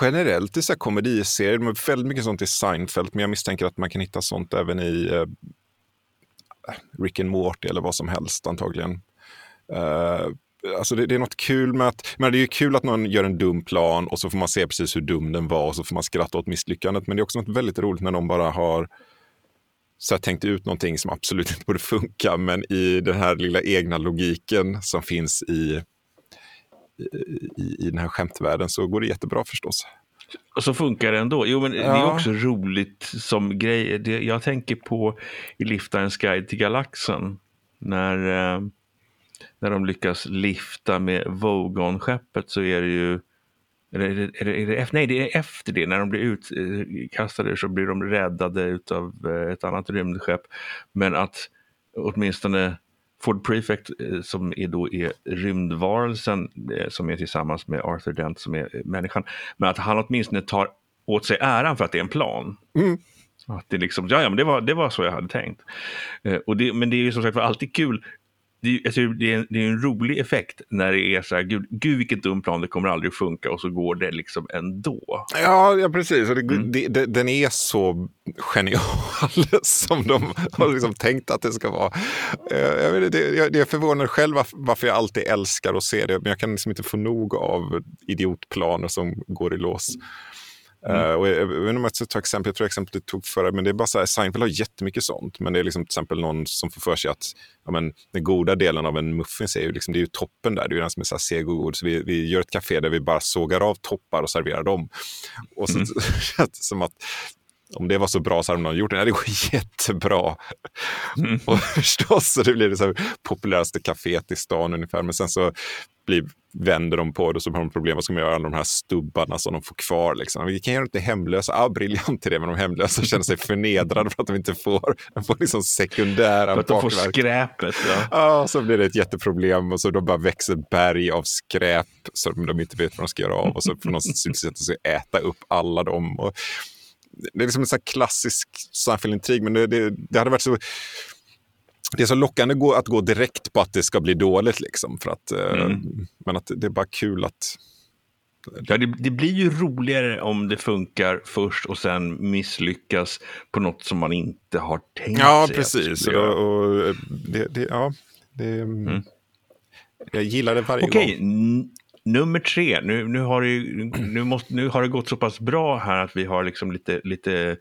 generellt i så här komediserier. Men väldigt mycket sånt i Seinfeld, men jag misstänker att man kan hitta sånt även i Rick and Morty eller vad som helst antagligen. Eh, alltså det, det är något kul med att, men det är ju kul att någon gör en dum plan och så får man se precis hur dum den var och så får man skratta åt misslyckandet. Men det är också något väldigt roligt när någon bara har så här, tänkt ut någonting som absolut inte borde funka, men i den här lilla egna logiken som finns i, i, i den här skämtvärlden så går det jättebra förstås. Och så funkar det ändå. Jo, men det är Ja. också roligt som grej. Jag tänker på i Liftarens guide till galaxen. När, eh, när de lyckas lifta med Vogon-skeppet så är det ju är det, är det, är det, efter- nej, det är efter det. När de blir utkastade så blir de räddade av ett annat rymdskepp. Men att åtminstone Ford Prefect eh, som är då är rymdvarelsen eh, som är tillsammans med Arthur Dent som är eh, människan. Men att han åtminstone tar åt sig äran för att det är en plan. Mm. Att det liksom, ja, ja men det var, det var så jag hade tänkt. Eh, och det, men det är ju som sagt var alltid kul. Det alltså, det, är en, det är en rolig effekt när det är så här, gud, gud vilket dum plan, det kommer aldrig funka och så går det liksom ändå. Ja, ja precis. Det, Mm. det, den är så genial som de har liksom tänkt att det ska vara. Eh, Jag, vet, det, jag, är förvånande själv varför, varför jag alltid älskar att se det, men jag kan liksom inte få nog av idiotplaner som går i lås. Eh, och jag, jag vet inte om jag ska ta exempel, jag tror exempel du tog förra, men det är bara så här, Seinfeld har jättemycket sånt, men det är liksom till exempel någon som får för sig att ja, men, den goda delen av en muffins är ju, liksom, det är ju toppen där, det är ju den som är så här seg och god, så vi, vi gör ett café där vi bara sågar av toppar och serverar dem. Och så Mm. känns det som att om det var så bra så hade någon gjort det. Nej, det går jättebra. Mm. Och förstås, så det blir det så populäraste kaféet i stan ungefär. Men sen så blir, vänder de på det och så har de problem. Vad ska man göra med de här stubbarna som de får kvar? Liksom. Vi kan göra det hemlösa. Ja, briljant idé, men de hemlösa känner sig förnedrade för att de inte får, de får liksom sekundära För att de får skräpet. Ja. ja, så blir det ett jätteproblem och så de bara växer berg av skräp som de inte vet vad de ska göra av och så får de sätta sig och äta upp alla dem. Och det är liksom en sån klassisk Seinfeld-intrig, men det, det, det hade varit så det är så lockande att gå direkt på att det ska bli dåligt. Liksom, för att, eh, mm. Men att det är bara kul att... Ja, det, det, blir ju roligare om det funkar först och sen misslyckas på något som man inte har tänkt ja, sig. Precis. Och, och det, det, ja, det, mm. Jag gillar det varje Okej, gång. Nummer tre, nu, nu, har det, nu, måste, nu har det gått så pass bra här att vi har liksom lite, lite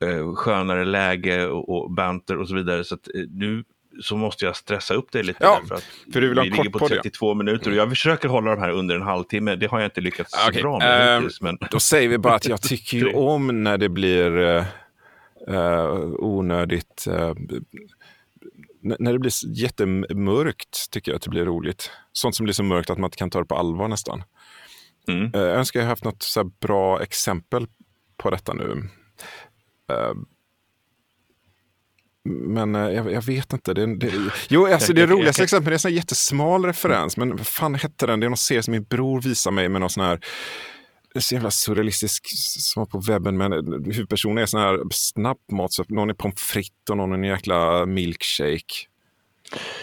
eh, skönare läge och, och banter och så vidare. Så att, eh, nu så måste jag stressa upp dig lite. Ja, för, att för du vill ha vi ligger på 32 det. minuter och jag förskör hålla de här under en halvtimme. Det har jag inte lyckats okay. bra med uh, hittills, men... Då säger vi bara att jag tycker ju om när det blir uh, uh, onödigt uh, när det blir jättemörkt tycker jag att det blir roligt. Sånt som blir så mörkt att man inte kan ta det på allvar nästan. Mm. Jag önskar jag haft något så bra exempel på detta nu. Eh, men eh, jag, jag, vet inte. Det, det, jo, alltså det roligaste exemplet är en jättesmal referens. Men vad fan hette den? Det är någon serie som min bror visar mig med någon sån här så jävla surrealistisk som var på webben. Men huvudpersonen är sån här snabbmat. Så någon är pommes frites och någon är en jäkla milkshake.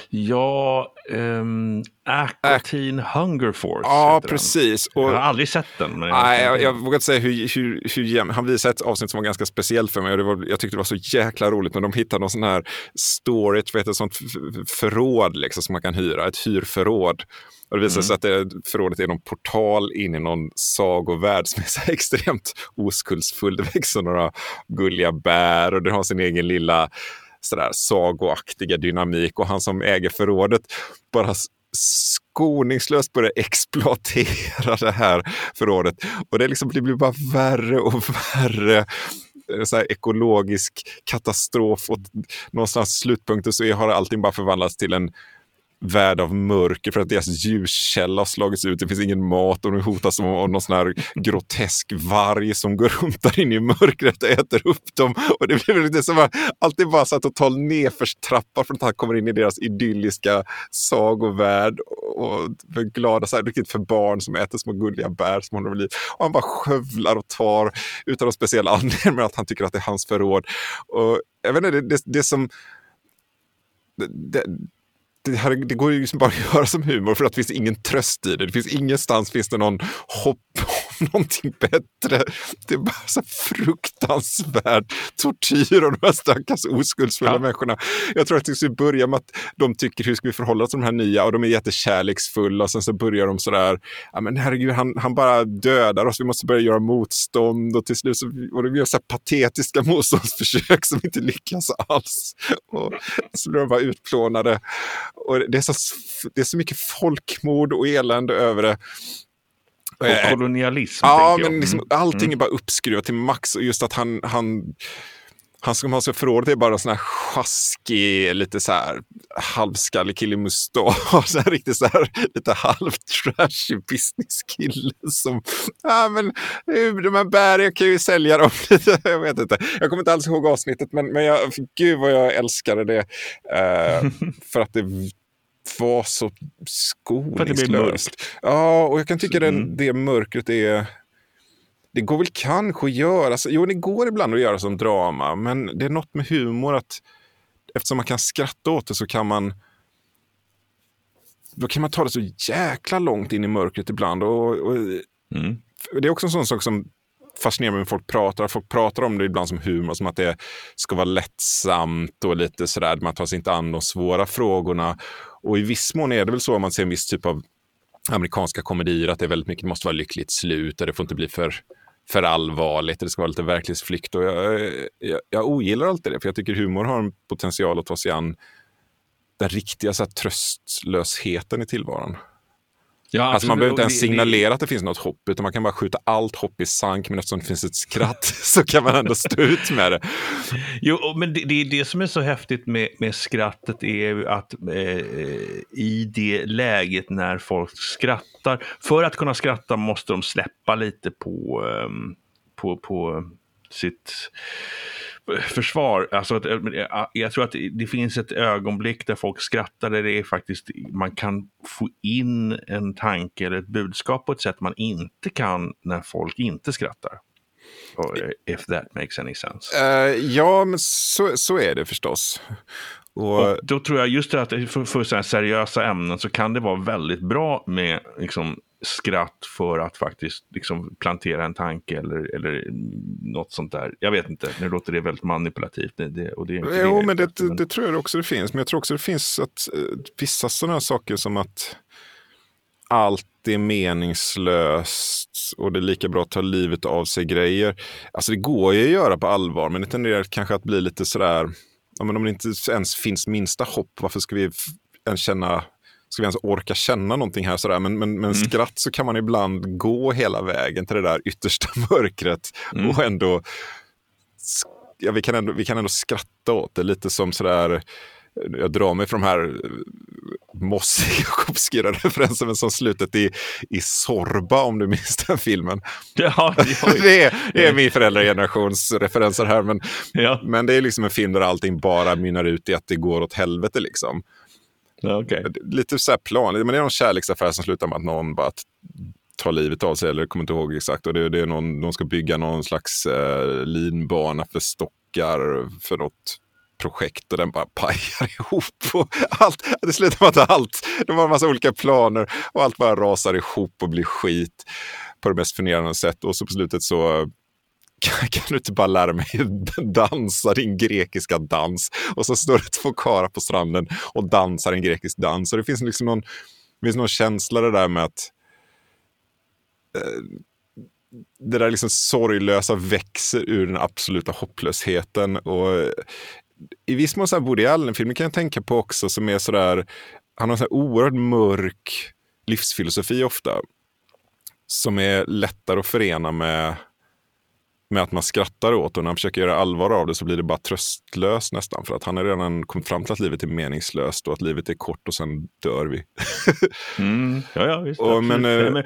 Ja, um, Aquatine Hunger Force. Ja, precis. Och, jag har aldrig sett den. Men nej, jag, jag vågar inte säga hur, hur, hur Han visade ett avsnitt som var ganska speciellt för mig och det var, jag tyckte det var så jäkla roligt när de hittade någon sån här storage, vet, ett sånt förråd liksom, som man kan hyra, ett hyrförråd. Och det visar sig mm. att det, förrådet är någon portal in i någon sagovärld som är så extremt oskuldsfull. Det växer några gulliga bär och det har sin egen lilla sådär sagoaktiga dynamik och han som äger förrådet bara skoningslöst börjar exploatera det här förrådet. Och det, liksom, det blir bara värre och värre eh, så ekologisk katastrof och någonstans slutpunkten så har allting bara förvandlats till en värld av mörker för att deras ljuskälla har slagits ut. Det finns ingen mat och de hotas av någon sån här grotesk varg som går runt där inne i mörkret och äter upp dem. Och det blir lite som att alltid bara så här total nedförstrappa från att han kommer in i deras idylliska sagovärld och för glada, så här, riktigt för barn som äter små gulliga bär som håller liv. Och han bara skövlar och tar utan någon speciell anledning men att han tycker att det är hans förråd. Och jag vet inte, det, det, det som det, det, här, det går ju liksom bara att göra som humor för att det finns ingen tröst i det. Det finns ingenstans finns det någon hopp någonting bättre. Det är bara så fruktansvärd tortyr av de här stackars oskuldsfulla ja. människorna. Jag tror att det ska börja med att de tycker hur ska vi förhålla oss till de här nya och de är jättekärleksfulla och sen så börjar de sådär, ja men herregud han, han bara dödar oss, vi måste börja göra motstånd och till slut så, och de gör så patetiska motståndsförsök som inte lyckas alls. Och så blir de bara utplånade och det, är så, det är så mycket folkmord och elände över det. Och eh, kolonialism. Ja, men liksom, mm. allting mm. är bara uppskruvat till max. Och just att han, han, han som har sig förrådet är bara sån här sjaskig, lite så här halvskallig kille i mustasch. Så här, riktigt så här, lite halvtrashig businesskille som, ja men de här bären, jag kan ju sälja dem. Jag vet inte. Jag kommer inte alls ihåg avsnittet, men, men jag, gud vad jag älskade det. Uh, för att det var så skoningslöst. Ja, och jag kan tycka mm. det, det mörkret är... Det går väl kanske att göra, alltså, jo det går ibland att göra som drama, men det är något med humor att eftersom man kan skratta åt det så kan man då kan man ta det så jäkla långt in i mörkret ibland. Och, och mm. Det är också en sån sak som fascinerar mig när folk pratar. Folk pratar om det ibland som humor, som att det ska vara lättsamt och lite sådär, man tar sig inte an de svåra frågorna. Och i viss mån är det väl så om man ser en viss typ av amerikanska komedier, att det är väldigt mycket, det måste vara lyckligt slut och det får inte bli för, för allvarligt, det ska vara lite verklighetsflykt. Och jag, jag, jag ogillar alltid det, för jag tycker humor har en potential att ta sig an den riktiga så här, tröstlösheten i tillvaron. Ja, alltså man behöver inte ens signalera att det finns något hopp, utan man kan bara skjuta allt hopp i sank, men eftersom det finns ett skratt så kan man ändå stå ut med det. Jo, men det, det, det som är så häftigt med, med skrattet är ju att eh, i det läget när folk skrattar, för att kunna skratta måste de släppa lite på, eh, på, på sitt försvar. Alltså att, eh, jag tror att det finns ett ögonblick där folk skrattar där det är faktiskt man kan få in en tanke eller ett budskap på ett sätt man inte kan när folk inte skrattar. If that makes any sense. Uh, ja, men så, så är det förstås. Och, och då tror jag just det att för, för seriösa ämnen så kan det vara väldigt bra med liksom, skratt för att faktiskt liksom plantera en tanke eller, eller något sånt där. Jag vet inte, nu låter det väldigt manipulativt. Det, det, och det är inte jo, det, men det, det, tror jag också det finns. Men jag tror också det finns att uh, vissa sådana saker som att allt är meningslöst och det är lika bra att ta livet av sig grejer. Alltså det går ju att göra på allvar, men det tenderar kanske att bli lite sådär, ja, men om det inte ens finns minsta hopp, varför ska vi ens känna ska vi ens orka känna någonting här sådär. Men, men, men mm. skratt så kan man ibland gå hela vägen till det där yttersta mörkret mm. och ändå, ja, vi, kan ändå, vi kan ändå skratta åt det. Lite som sådär, jag drar mig för de här eh, mossiga och obskyra referenserna som slutet i, i Sorba, om du minns den filmen. Ja, det, är, det är min föräldragenerations referenser här, men, ja. men det är liksom en film där allting bara mynnar ut i att det går åt helvete. Liksom. Okay. Lite så här plan, men det är någon kärleksaffär som slutar med att någon bara tar livet av sig, eller kommer inte ihåg exakt. Och det, det är någon, de ska bygga någon slags eh, linbana för stockar för något projekt och den bara pajar ihop. Och allt, det slutar med att allt, de har en massa olika planer och allt bara rasar ihop och blir skit på det mest förnedrande sätt. Och så på slutet så kan, kan, du inte bara lära mig dansa din grekiska dans? Och så står det två karlar på stranden och dansar en grekisk dans. Och det finns liksom någon, det finns någon känsla det där med att eh, det där liksom sorglösa växer ur den absoluta hopplösheten. Och eh, i viss mån så här Woody Allen-filmer kan jag tänka på också som är sådär, han har en oerhört mörk livsfilosofi ofta. Som är lättare att förena med, med att man skrattar åt och när han försöker göra allvar av det så blir det bara tröstlöst nästan. För att han har redan kommit fram till att livet är meningslöst och att livet är kort och sen dör vi. mm, ja, ja, visst. Och, men, äh,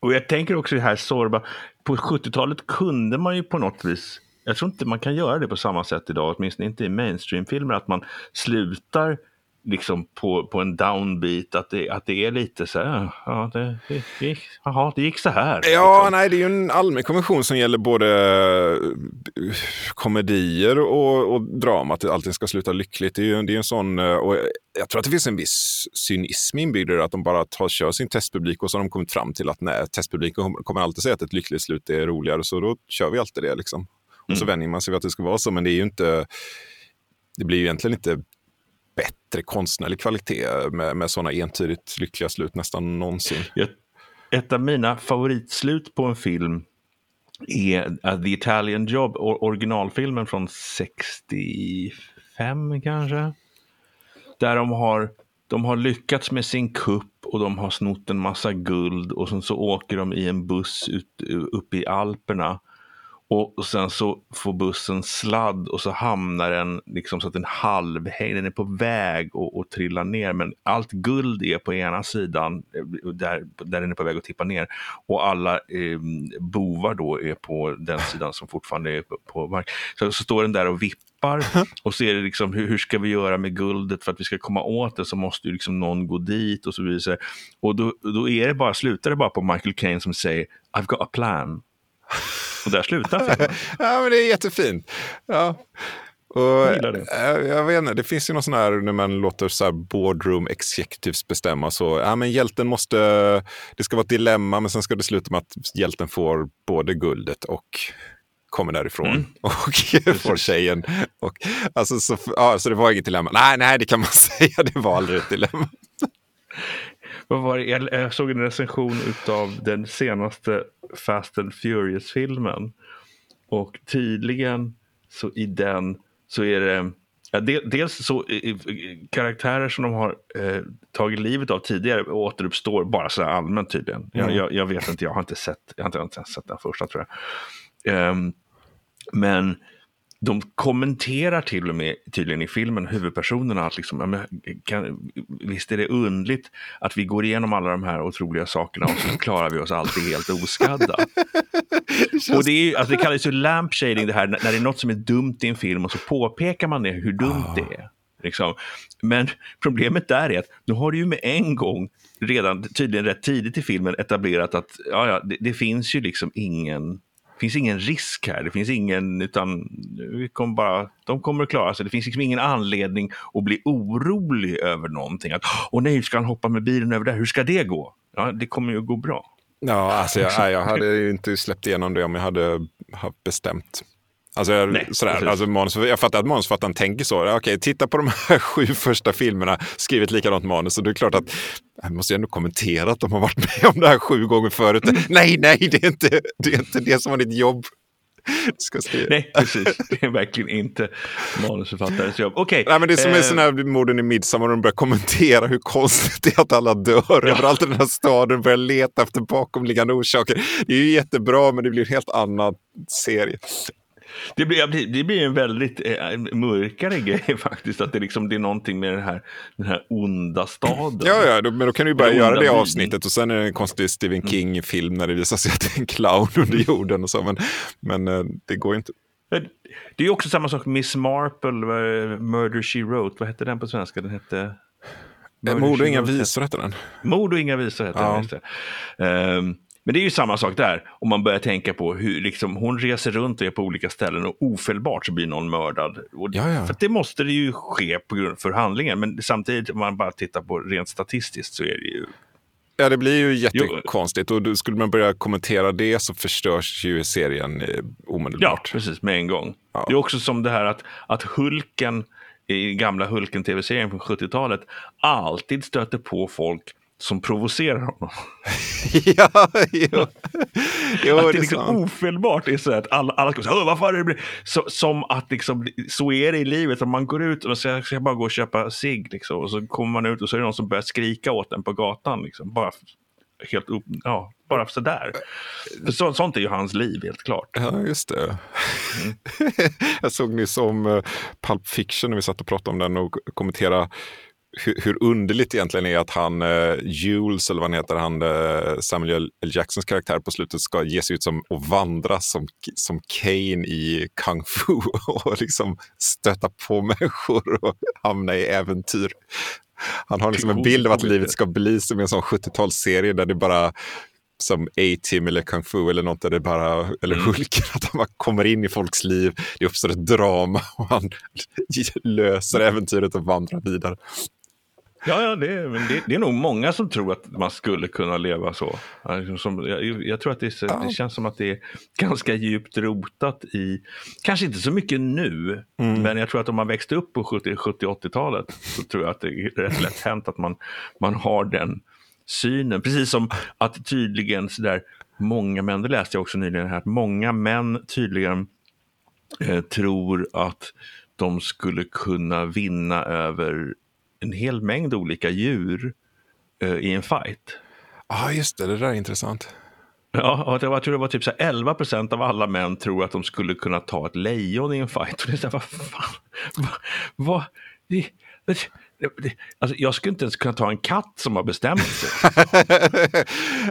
och jag tänker också det här Sorba, på 70-talet kunde man ju på något vis jag tror inte man kan göra det på samma sätt idag, åtminstone inte i mainstream-filmer, att man slutar liksom på, på en downbeat, att det, att det är lite så här, ja, det, det, gick, aha, det gick så här. Ja, liksom. nej, det är ju en allmän konvention som gäller både eh, komedier och, och drama, att allting ska sluta lyckligt. Det är ju det är en sån, eh, och jag tror att det finns en viss cynism inbyggd i det, att de bara tar, kör sin testpublik och så har de kommit fram till att nej, testpubliken kommer alltid säga att ett lyckligt slut är roligare, så då kör vi alltid det. Liksom. Och så mm. vänjer man sig vid att det ska vara så, men det är ju inte... Det blir ju egentligen inte bättre konstnärlig kvalitet med, med sådana entydigt lyckliga slut nästan någonsin. Ett av mina favoritslut på en film är uh, The Italian Job, originalfilmen från 65 kanske. Där de har, de har lyckats med sin kupp och de har snott en massa guld och sen så åker de i en buss ut, upp i Alperna och, sen så får bussen sladd och så hamnar den liksom så att den halvhänger, den är på väg att trilla ner men allt guld är på ena sidan eh, där, där den är på väg att tippa ner och alla eh, bovar då är på den sidan som fortfarande är på, på mark. Så, så står den där och vippar och så är det liksom hur, hur, ska vi göra med guldet för att vi ska komma åt det så måste ju liksom någon gå dit och så vidare. Och då, då är det bara, slutar det bara på Michael Caine som säger I've got a plan. Och där slutar filmen. ja, men det är jättefint. Ja. Och, jag, det. Eh, jag vet inte, det finns ju någon sån här när man låter så här boardroom executives bestämma så, ja men hjälten måste, det ska vara ett dilemma men sen ska det sluta med att hjälten får både guldet och kommer därifrån mm. och får tjejen. Och, alltså, så, ja, så det var inget dilemma. Nej, nej, det kan man säga, det var aldrig ett dilemma. Vad var det? Jag såg en recension av den senaste Fast and Furious-filmen. Och tydligen så i den så är det Ja, dels så karaktärer som de har eh, tagit livet av tidigare återuppstår bara så allmänt tydligen. Mm. Jag, jag, jag, vet inte, jag har inte sett, jag har inte, jag har inte sett den första tror jag. Um, men de kommenterar till och med tydligen i filmen, huvudpersonerna, att liksom, kan, visst är det undligt att vi går igenom alla de här otroliga sakerna och så klarar vi oss alltid helt oskadda. det och det, är, alltså, det kallas ju lampshading det här, när det är något som är dumt i en film och så påpekar man det, hur dumt ah. det är. Liksom. Men problemet där är att nu har du ju med en gång, redan tydligen rätt tidigt i filmen, etablerat att ja, ja, det, det finns ju liksom ingen finns ingen risk här, det finns ingen, utan vi kommer bara, de kommer att klara sig. Det finns liksom ingen anledning att bli orolig över någonting. Att, åh nej, ska han hoppa med bilen över där, hur ska det gå? Ja, det kommer ju att gå bra. Ja, alltså jag, jag hade ju inte släppt igenom det om jag hade bestämt. Alltså, jag, Nej, sådär, alltså manus, jag fattar att manusförfattaren tänker så. Okej, titta på de här sju första filmerna, skrivit likadant manus. Och det är klart att jag måste ändå kommentera att de har varit med om det här sju gånger förut. nej, nej, det är inte det, är inte det som var ditt jobb. Ska Nej, precis. Det är verkligen inte manusförfattarens jobb. Okay. Nej, men det är som eh... sån här morden i Midsommar, de börjar kommentera hur konstigt det är att alla dör ja. överallt i den här staden, börjar leta efter bakomliggande orsaker. Det är ju jättebra, men det blir en helt annan serie. Det blir, det blir en väldigt eh, mörkare grej faktiskt. Att det, liksom, det är någonting med den här, den här onda staden. Ja, ja då, men då kan du ju bara göra det avsnittet och sen är det en konstig Stephen mm. King-film när det visar sig att det är en clown under jorden och så. Men, men eh, det går inte. Det är också samma sak med Miss Marple, Murder She Wrote. Vad hette den på svenska? Den hette... Mord och inga visor hette den. Mord och inga visor hette ja. den. Men det är ju samma sak där, om man börjar tänka på hur liksom, hon reser runt och är på olika ställen och ofelbart så blir någon mördad. Och, För det måste det ju ske på grund för handlingen, men samtidigt om man bara tittar på rent statistiskt så är det ju Ja, det blir ju jättekonstigt och skulle man börja kommentera det så förstörs ju serien eh, omedelbart. Ja, precis, med en gång. Ja. Det är också som det här att, att Hulken i gamla Hulken-tv-serien från 70-talet alltid stöter på folk som provocerar honom. ja, jo. jo att det, det liksom ofelbart är så att alla, alla ska säga varför är det så, Som att liksom, så är det i livet. Om man går ut och säger ska jag bara gå och köpa cigg liksom, och så kommer man ut och så är det någon som börjar skrika åt en på gatan. Liksom, bara helt upp, ja, bara sådär. För så, sånt är ju hans liv helt klart. Ja, just det. Mm. jag såg nyss om uh, Pulp Fiction när vi satt och pratade om den och kommenterade hur, hur underligt egentligen är att han, eh, Jules, eller vad han heter, han, eh, Samuel L. Jacksons karaktär på slutet ska ge sig ut som och vandra som, som Kane i Kung Fu och liksom stöta på människor och hamna i äventyr. Han har liksom en bild av att livet ska bli som en sån 70-talsserie där det bara som A-Team eller Kung Fu eller något där det bara, eller mm. Hulken, att han bara kommer in i folks liv, det uppstår ett drama och han löser äventyret och vandrar vidare. Ja, ja det, men det, det, är nog många som tror att man skulle kunna leva så. Liksom som, jag, jag, tror att det, är, det, känns som att det är ganska djupt rotat i, kanske inte så mycket nu, mm. men jag tror att om man växte upp på 70-80-talet så tror jag att det är rätt lätt hänt att man, man har den synen. Precis som att tydligen sådär många män, det läste jag också nyligen här, att många män tydligen eh, tror att de skulle kunna vinna över en hel mängd olika djur uh, i en fight. Ja, ah, just det. Det där är intressant. Ja, jag tror det var typ så 11 procent av alla män tror att de skulle kunna ta ett lejon i en fight. Och det är så här, vad fan? Vad? vad det, det, det, alltså, jag skulle inte ens kunna ta en katt som har bestämt sig.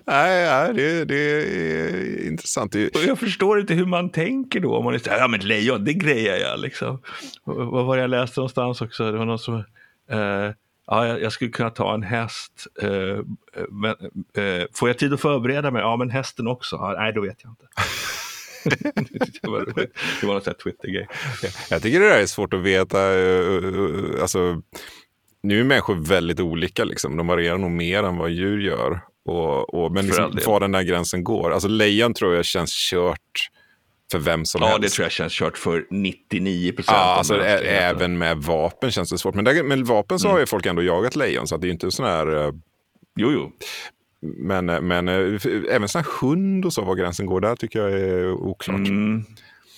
nej, nej det, det, är intressant. Och jag förstår inte hur man tänker då. Om man är så här, ja men lejon, det grejer jag liksom. Vad var det jag läste någonstans också? Det var någon som ja, jag, skulle kunna ta en häst. Uh, men, uh, får jag tid att förbereda mig? Ja, men hästen också. Ja, nej, då vet jag inte. det var, det var något Twitter-grej. Jag tycker det där är svårt att veta. Alltså, nu är människor väldigt olika. Liksom. De varierar nog mer än vad djur gör. Och, och men liksom, var den där gränsen går. Alltså, lejon tror jag känns kört för vem som ja, helst. Ja, det tror jag känns kört för 99 procent. Ja, alltså, även med vapen känns det svårt. Men där, med vapen så mm. har ju folk ändå jagat lejon, så det är ju inte sån här... Uh, jo, jo. Men, eh, men uh, även sån här hund och så, var gränsen går där tycker jag är oklart. Mm.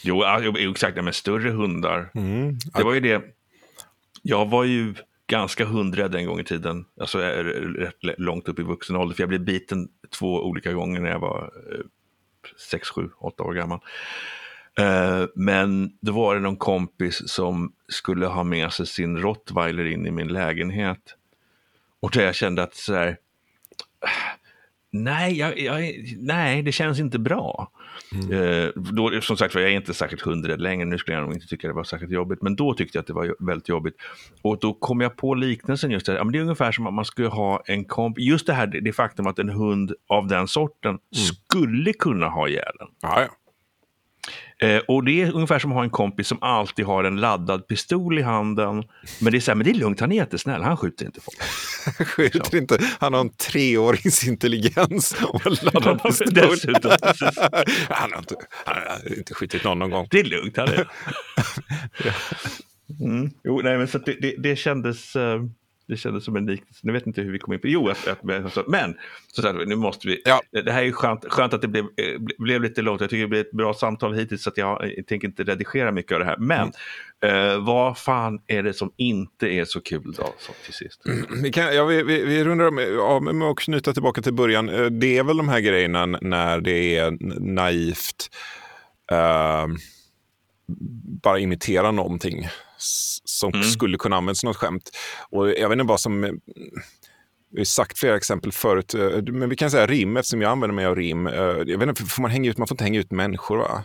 Jo, exakt. Men större hundar. Mm. Det var ju det Jag var ju ganska hundrädd en gång i tiden, alltså rätt långt upp i vuxen ålder, för jag blev biten två olika gånger när jag var sex, sju, åtta år gammal. Uh, men då var det någon kompis som skulle ha med sig sin rottweiler in i min lägenhet. Och där jag kände att så här, ah, nej, jag, jag, nej, det känns inte bra. Mm. Uh, då, som sagt jag är inte särskilt hundrädd längre, nu skulle jag nog inte tycka det var särskilt jobbigt, men då tyckte jag att det var väldigt jobbigt. Och då kom jag på liknelsen just där, ja, men det är ungefär som att man skulle ha en komp, just det här det faktum att en hund av den sorten mm. skulle kunna ha ihjäl en. Ja, ja. Eh, och det är ungefär som att ha en kompis som alltid har en laddad pistol i handen. Men det är så här, men det är lugnt, han är jättesnäll, han skjuter inte folk. han skjuter så. inte, han har en treårings intelligens och en laddad pistol. Dessutom, han, har inte, han har inte skjutit någon någon gång. Det är lugnt, han är mm. Jo, nej, men så det, det, det kändes... Uh det kändes som en liknelse. Nu vet inte hur vi kom in på Jo, att, att, men så sagt, nu måste vi. Ja. Det här är skönt, skönt att det blev, eh, blev lite långt. Jag tycker det blev ett bra samtal hittills så jag, jag tänker inte redigera mycket av det här. Men mm. eh, vad fan är det som inte är så kul då, så till sist? Mm, vi, kan, ja, vi, vi, vi rundar av med att knyta tillbaka till början. Eh, det är väl de här grejerna när det är naivt. Uh, bara imitera någonting som mm. skulle kunna användas som något skämt. Och jag vet inte vad som... Vi har sagt flera exempel förut, eh, men vi kan säga rim eftersom jag använder mig av rim. Eh, jag vet inte, får man, hänga ut, man får inte hänga ut människor va?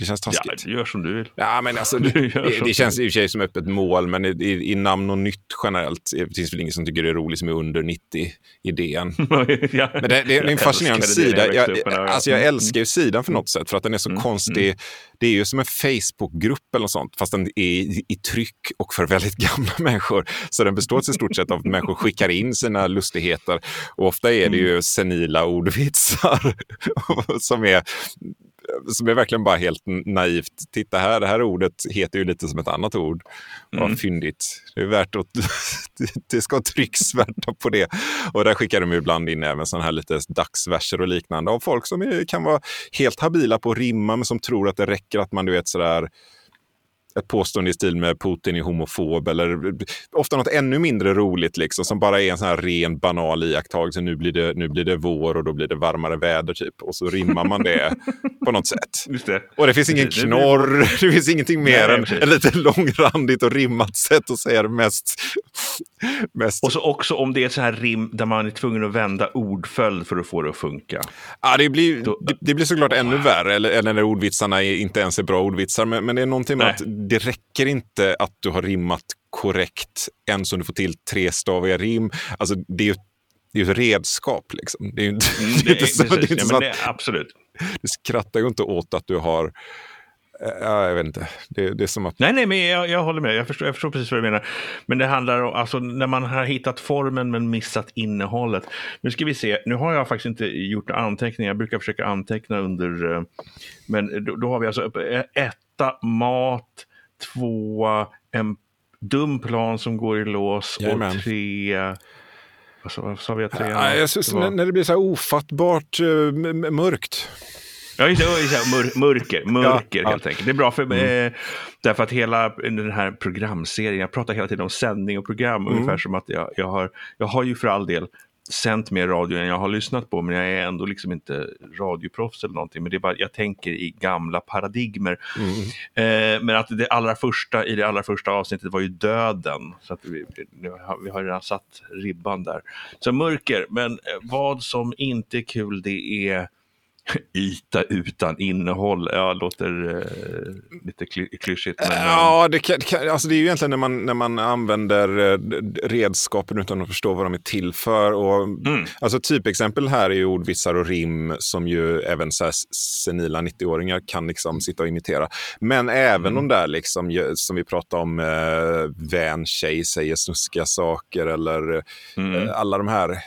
Det känns taskigt. Ja, gör som du vill. Ja, men alltså, det, det, det känns i och för sig som öppet mål, men i, i, i, namn och nytt generellt det finns väl ingen som tycker det är roligt som är under 90-idén. ja. Men det, det, är en fascinerande sida. Jag, alltså, jag älskar ju sidan för något sätt, för att den är så mm. konstig. Mm. Det är ju som en Facebookgrupp eller något sånt, fast den är i, i tryck och för väldigt gamla människor. Så den består till stort sett av att människor skickar in sina lustigheter. Och ofta är det ju mm. senila ordvitsar som är som är verkligen bara helt naivt. Titta här, det här ordet heter ju lite som ett annat ord. Vad mm. fyndigt. Det är värt att det ska trycksvärta på det. Och där skickar de ibland in även sådana här lite dagsverser och liknande av folk som kan vara helt habila på att rimma men som tror att det räcker att man du vet sådär ett påstående i stil med Putin är homofob eller ofta något ännu mindre roligt liksom, som bara är en sån här ren banal iakttagelse. Nu blir, det, nu blir det vår och då blir det varmare väder typ. Och så rimmar man det på något sätt. Det. Och det finns ingen det, knorr, det, det finns ingenting mer Nej, än ett lite långrandigt och rimmat sätt att säga det mest. mest. Och så också om det är ett så här rim där man är tvungen att vända ordföljd för att få det att funka. Ja, det blir, då, det, blir såklart ännu värre, eller, eller när ordvitsarna är, inte ens är bra ordvitsar. Men, men det är någonting med att det räcker inte att du har rimmat korrekt ens om du får till trestaviga rim. Alltså, det är ju det är ett redskap. Liksom. Det är inte, mm, det, inte så, det är inte så att, absolut. Du skrattar ju inte åt att du har Ja, jag vet inte. Det, det är som att... Nej, nej, men jag, jag håller med. Jag förstår, jag förstår precis vad du menar. Men det handlar om, alltså när man har hittat formen men missat innehållet. Nu ska vi se, nu har jag faktiskt inte gjort anteckningar. Jag brukar försöka anteckna under, eh, men då, då har vi alltså etta, mat, tvåa, en dum plan som går i lås Jajamän. och tre vad sa vi att tre? Ja, jag synes, var... När det blir så här ofattbart uh, mörkt. Ja, just det. Mör, mörker, mörker ja, helt ja. enkelt. Det är bra för mm. eh, därför att hela den här programserien, jag pratar hela tiden om sändning och program, mm. ungefär som att jag, jag, har, jag har ju för all del sänt mer radio än jag har lyssnat på, men jag är ändå liksom inte radioproffs eller någonting. Men det är bara, jag tänker i gamla paradigmer. Mm. Eh, men att det allra första i det allra första avsnittet var ju döden. Så att vi, vi har redan satt ribban där. Så mörker, men eh, vad som inte är kul det är yta utan innehåll. Ja, låter eh, lite kly klyschigt. Men, ja, det, kan, det, kan, alltså det är ju egentligen när man, när man använder eh, redskapen utan att förstå vad de är till för. Och, mm. Alltså typexempel här är ju ordvitsar och rim som ju även så senila 90-åringar kan liksom sitta och imitera. Men även mm. de där liksom, som vi pratade om, eh, vän-tjej säger snuskiga saker eller mm. eh, alla de här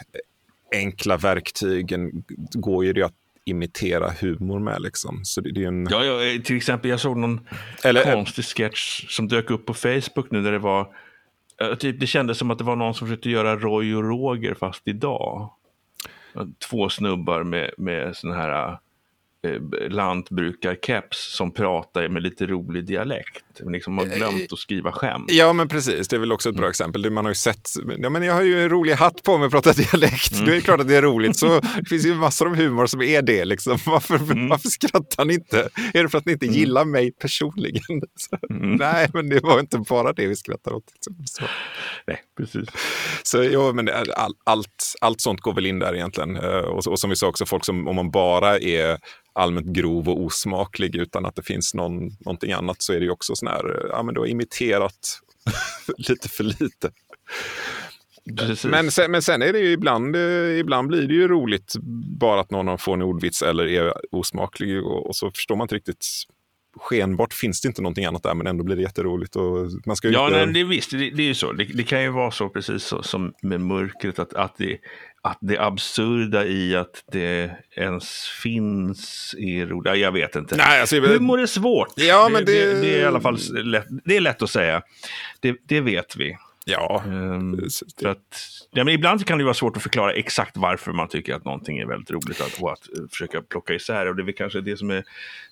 enkla verktygen går ju det att imitera humor med. Liksom. Så det, det är en... ja, ja, till exempel jag såg någon Eller, konstig sketch som dök upp på Facebook nu där det var Typ, det kändes som att det var någon som försökte göra Roy och Roger fast idag. Två snubbar med, med sån här eh, lantbrukarkeps som pratar med lite rolig dialekt. Liksom har glömt att skriva skämt. Ja, men precis. Det är väl också ett bra exempel. Man har ju sett, ja, men jag har ju en rolig hatt på mig och pratar dialekt. Mm. Det är klart att det är roligt. Så det finns ju massor av humor som är det. Liksom. Varför, mm. varför skrattar ni inte? Är det för att ni inte mm. gillar mig personligen? Mm. Nej, men det var inte bara det vi skrattade åt. Liksom. Så. Nej, precis. Så ja, men all, allt, allt sånt går väl in där egentligen. Eh, och, och som vi sa också, folk som om man bara är allmänt grov och osmaklig utan att det finns någon, någonting annat så är det ju också sån här, ja men du har imiterat lite för lite. Men sen, men sen är det ju ibland, eh, ibland blir det ju roligt bara att någon får en ordvits eller är osmaklig och, och så förstår man inte riktigt skenbart finns det inte någonting annat där, men ändå blir det jätteroligt. Och man ska ja, inte... nej, det, visst, det, det är ju så. Det, det, kan ju vara så, precis så, som med mörkret, att, att, det, att det absurda i att det ens finns är roligt. Jag vet inte. Nej, alltså, Humor är svårt. Ja, men det... Det, det är i alla fall lätt, det är lätt att säga. Det, det vet vi. Ja. Um, för att, ja, men ibland kan det vara svårt att förklara exakt varför man tycker att någonting är väldigt roligt att, och att uh, försöka plocka isär. Och det är väl kanske det som är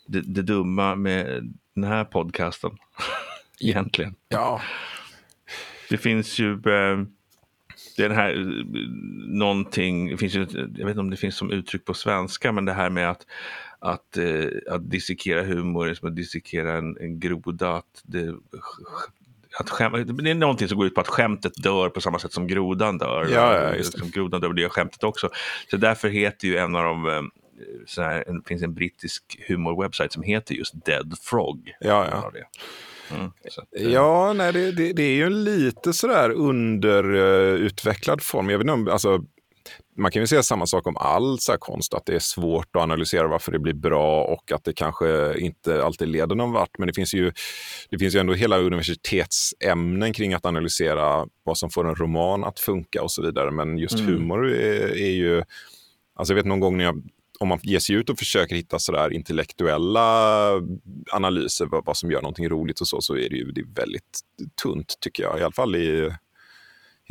det, det dumma med den här podcasten. Egentligen. Ja. Det finns ju uh, den här uh, någonting, det finns ju, jag vet inte om det finns som uttryck på svenska, men det här med att att, eh, att dissekera humor är som att dissekera en, en groda. Att det att skäm, det är någonting som går ut på att skämtet dör på samma sätt som grodan dör. Ja, ja, just det. Som grodan dör, det gör skämtet också. Så därför heter ju en av de eh, här, det finns en brittisk humorwebsite som heter just Dead Frog. Ja, ja. Mm, eh, ja, nej, det, det, det, är ju en lite sådär underutvecklad form. Jag vet inte alltså, man kan ju säga samma sak om all så konst, att det är svårt att analysera varför det blir bra och att det kanske inte alltid leder någon vart. Men det finns ju, det finns ju ändå hela universitetsämnen kring att analysera vad som får en roman att funka och så vidare. Men just mm. humor är, är, ju... Alltså jag vet någon gång när jag om man ger sig ut och försöker hitta sådär intellektuella analyser vad, vad som gör någonting roligt och så, så är det ju det är väldigt tunt tycker jag. I alla fall i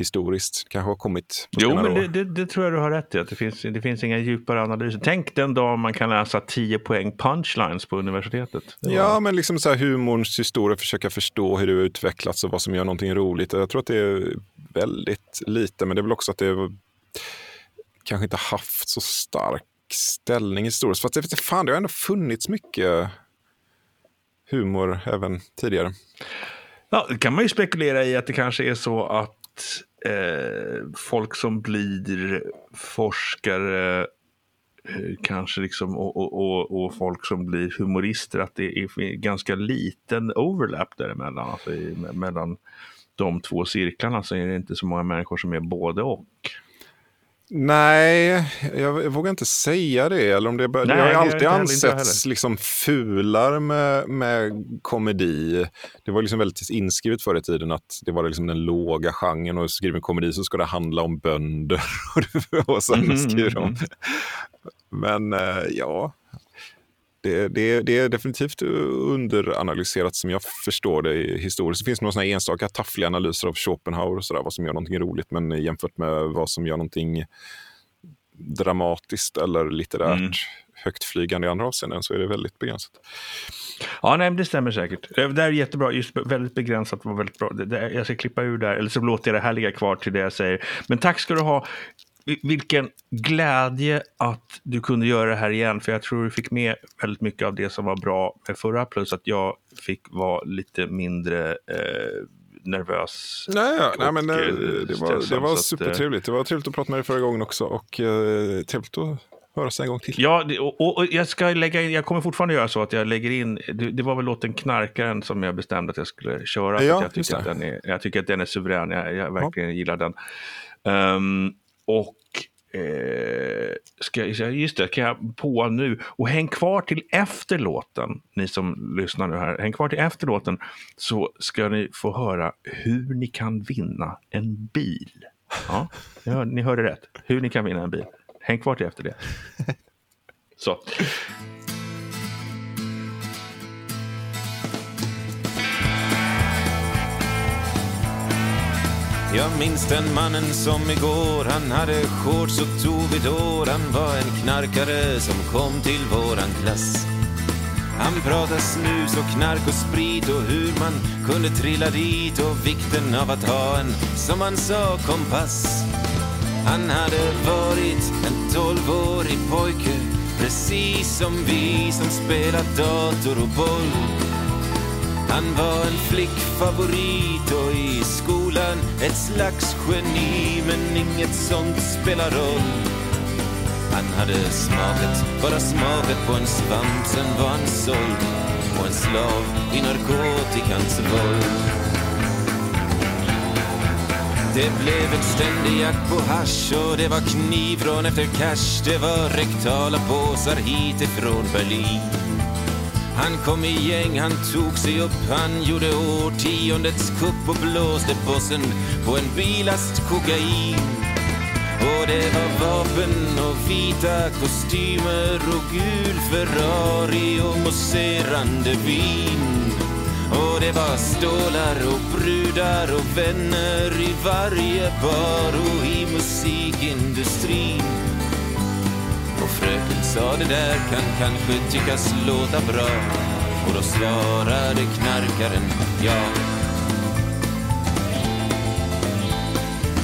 historiskt kanske har kommit. Jo, men det, det, det, tror jag du har rätt i. Att det, finns, det finns inga djupare analyser. Tänk den dag man kan läsa 10 poäng punchlines på universitetet. Ja, men liksom så här humorns historia, försöka förstå hur det har utvecklats och vad som gör någonting roligt. Jag tror att det är väldigt lite, men det är väl också att det kanske inte haft så stark ställning historiskt. För att det, fan, det har ändå funnits mycket humor även tidigare. Ja, det kan man ju spekulera i att det kanske är så att eh, folk som blir forskare eh, kanske liksom, och, och, och, och, folk som blir humorister, att det är ganska liten overlap däremellan. Alltså i, mellan de två cirklarna så är det inte så många människor som är både och. Nej, jag, jag, vågar inte säga det. Eller om det, Nej, det har alltid ansetts liksom fulare med, med komedi. Det var liksom väldigt inskrivet förr i tiden att det var liksom den låga genren och skriver en komedi så ska det handla om bönder. och sen mm, skriver de. Mm. Men eh, ja, det, det, det, är definitivt underanalyserat som jag förstår det historiskt. Det finns några enstaka taffliga analyser av Schopenhauer och sådär, vad som gör någonting roligt. Men jämfört med vad som gör någonting dramatiskt eller litterärt mm. högtflygande i andra avseenden så är det väldigt begränsat. Ja, nej, det stämmer säkert. Det där är jättebra. Just väldigt begränsat var väldigt bra. Det, det, jag ska klippa ur där, eller så låter jag det här ligga kvar till det jag säger. Men tack ska du ha vilken glädje att du kunde göra det här igen, för jag tror du fick med väldigt mycket av det som var bra med förra, plus att jag fick vara lite mindre eh, nervös. Nej, ja, nej men det, eh, det var, det var supertrevligt. Det var trevligt att prata med dig förra gången också och eh, trevligt att höras en gång till. Ja, och, och, jag ska lägga in, jag kommer fortfarande göra så att jag lägger in, det, det var väl låten Knarkaren som jag bestämde att jag skulle köra. Ja, jag, tycker att den är, jag tycker att den är suverän, jag, jag verkligen ja. gillar den. Um, och eh, ska, just det, kan jag på nu. Och häng kvar till efter låten, ni som lyssnar nu här. Häng kvar till efter låten så ska ni få höra hur ni kan vinna en bil. Ja, ni, hör, ni hörde rätt. Hur ni kan vinna en bil. Häng kvar till efter det. Så. Jag minns den mannen som igår Han hade shorts och tog Han var en knarkare som kom till våran klass Han pratade snus och knark och sprit och hur man kunde trilla dit och vikten av att ha en, som han sa, kompass. Han hade varit en tolvårig pojke precis som vi som spelat dator och boll. Han var en flickfavorit och i skolan ett slags geni men inget sånt spelar roll. Han hade smakat, bara smakat på en svamp sen var han såld och en slav i narkotikans våld. Det blev ett ständig jakt på hash och det var knivrån efter cash. Det var rektala påsar hit ifrån Berlin. Han kom i gäng, han tog sig upp, han gjorde årtiondets kupp och blåste bossen på en bilast kokain. Och det var vapen och vita kostymer och gul Ferrari och mousserande vin. Och det var stålar och brudar och vänner i varje bar och i musikindustrin. Och fröken sa det där kan kanske tyckas låta bra och då svarade knarkaren ja.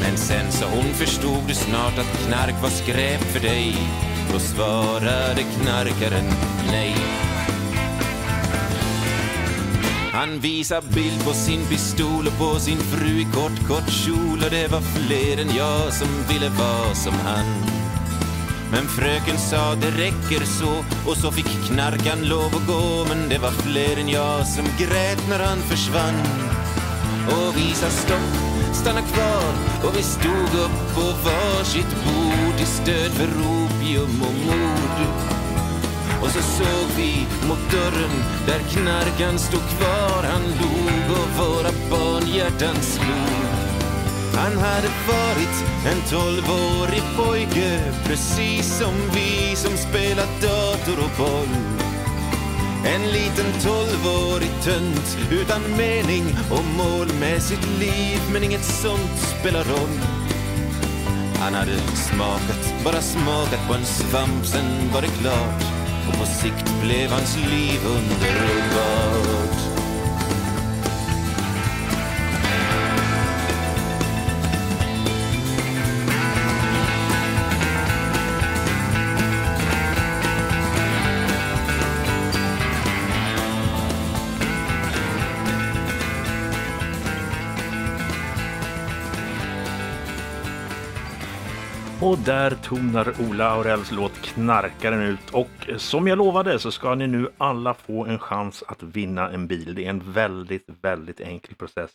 Men sen sa hon förstod du snart att knark var skräp för dig. Då svarade knarkaren nej. Han visar bild på sin pistol och på sin fru i kort, kort kjol och det var fler än jag som ville vara som han. Men fröken sa det räcker så och så fick knarkan lov att gå men det var fler än jag som grät när han försvann. Och vi sa stopp, stanna kvar och vi stod upp på varsitt bord i stöd för opium och mord. Och så såg vi mot dörren där knarkan stod kvar. Han log och våra barnhjärtan slog. Han hade varit en tolvårig pojke precis som vi som spelat dator och boll. En liten tolvårig tönt utan mening och mål med sitt liv men inget sånt spelar roll. Han hade smakat, bara smakat på en svamp, sen var det klart och på sikt blev hans liv underbart. Och där tonar Ola Aurells låt Knarkaren ut och som jag lovade så ska ni nu alla få en chans att vinna en bil. Det är en väldigt, väldigt enkel process.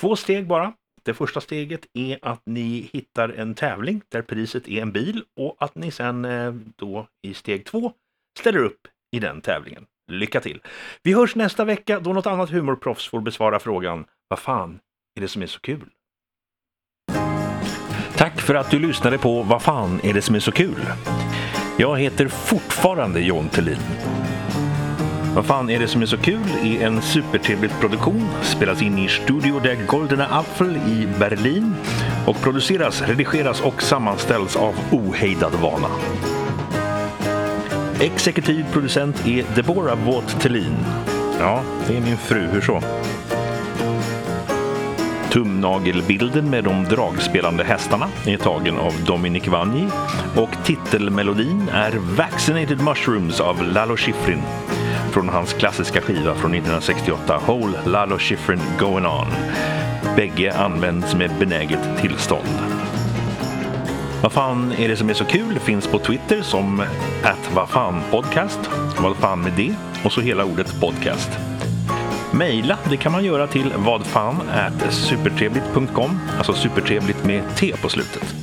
Två steg bara. Det första steget är att ni hittar en tävling där priset är en bil och att ni sen eh, då i steg två ställer upp i den tävlingen. Lycka till! Vi hörs nästa vecka då något annat humorproffs får besvara frågan Vad fan är det som är så kul? Tack för att du lyssnade på Vad fan är det som är så kul? Jag heter fortfarande John Thelin. Vad fan är det som är så kul är en supertrevlig produktion, spelas in i Studio der Goldene Apfel i Berlin och produceras, redigeras och sammanställs av Ohejdad Vana. Exekutiv producent är Deborah Vaught Thelin. Ja, det är min fru, hur så? Tumnagelbilden med de dragspelande hästarna är tagen av Dominic Vanji och titelmelodin är Vaccinated Mushrooms av Lalo Schifrin från hans klassiska skiva från 1968 Whole Lalo Schifrin Going On. Bägge används med benäget tillstånd. Vad fan är det som är så kul finns på Twitter som att vad fan podcast. Vad fan med det? Och så hela ordet podcast. Mejla, det kan man göra till vadfan supertrevligt.com, alltså supertrevligt med T på slutet.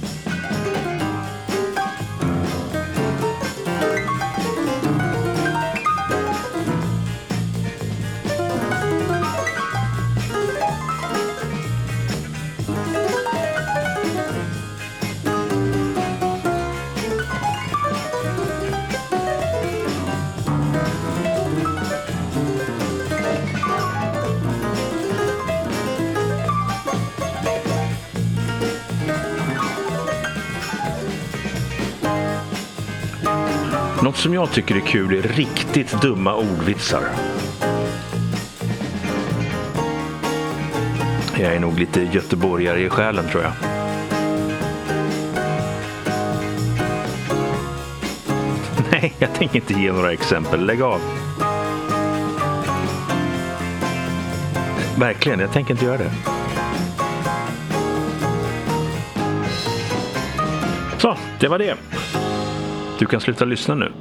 Jag tycker är kul är riktigt dumma ordvitsar. Jag är nog lite göteborgare i själen tror jag. Nej, jag tänker inte ge några exempel. Lägg av. Verkligen, jag tänker inte göra det. Så, det var det. Du kan sluta lyssna nu.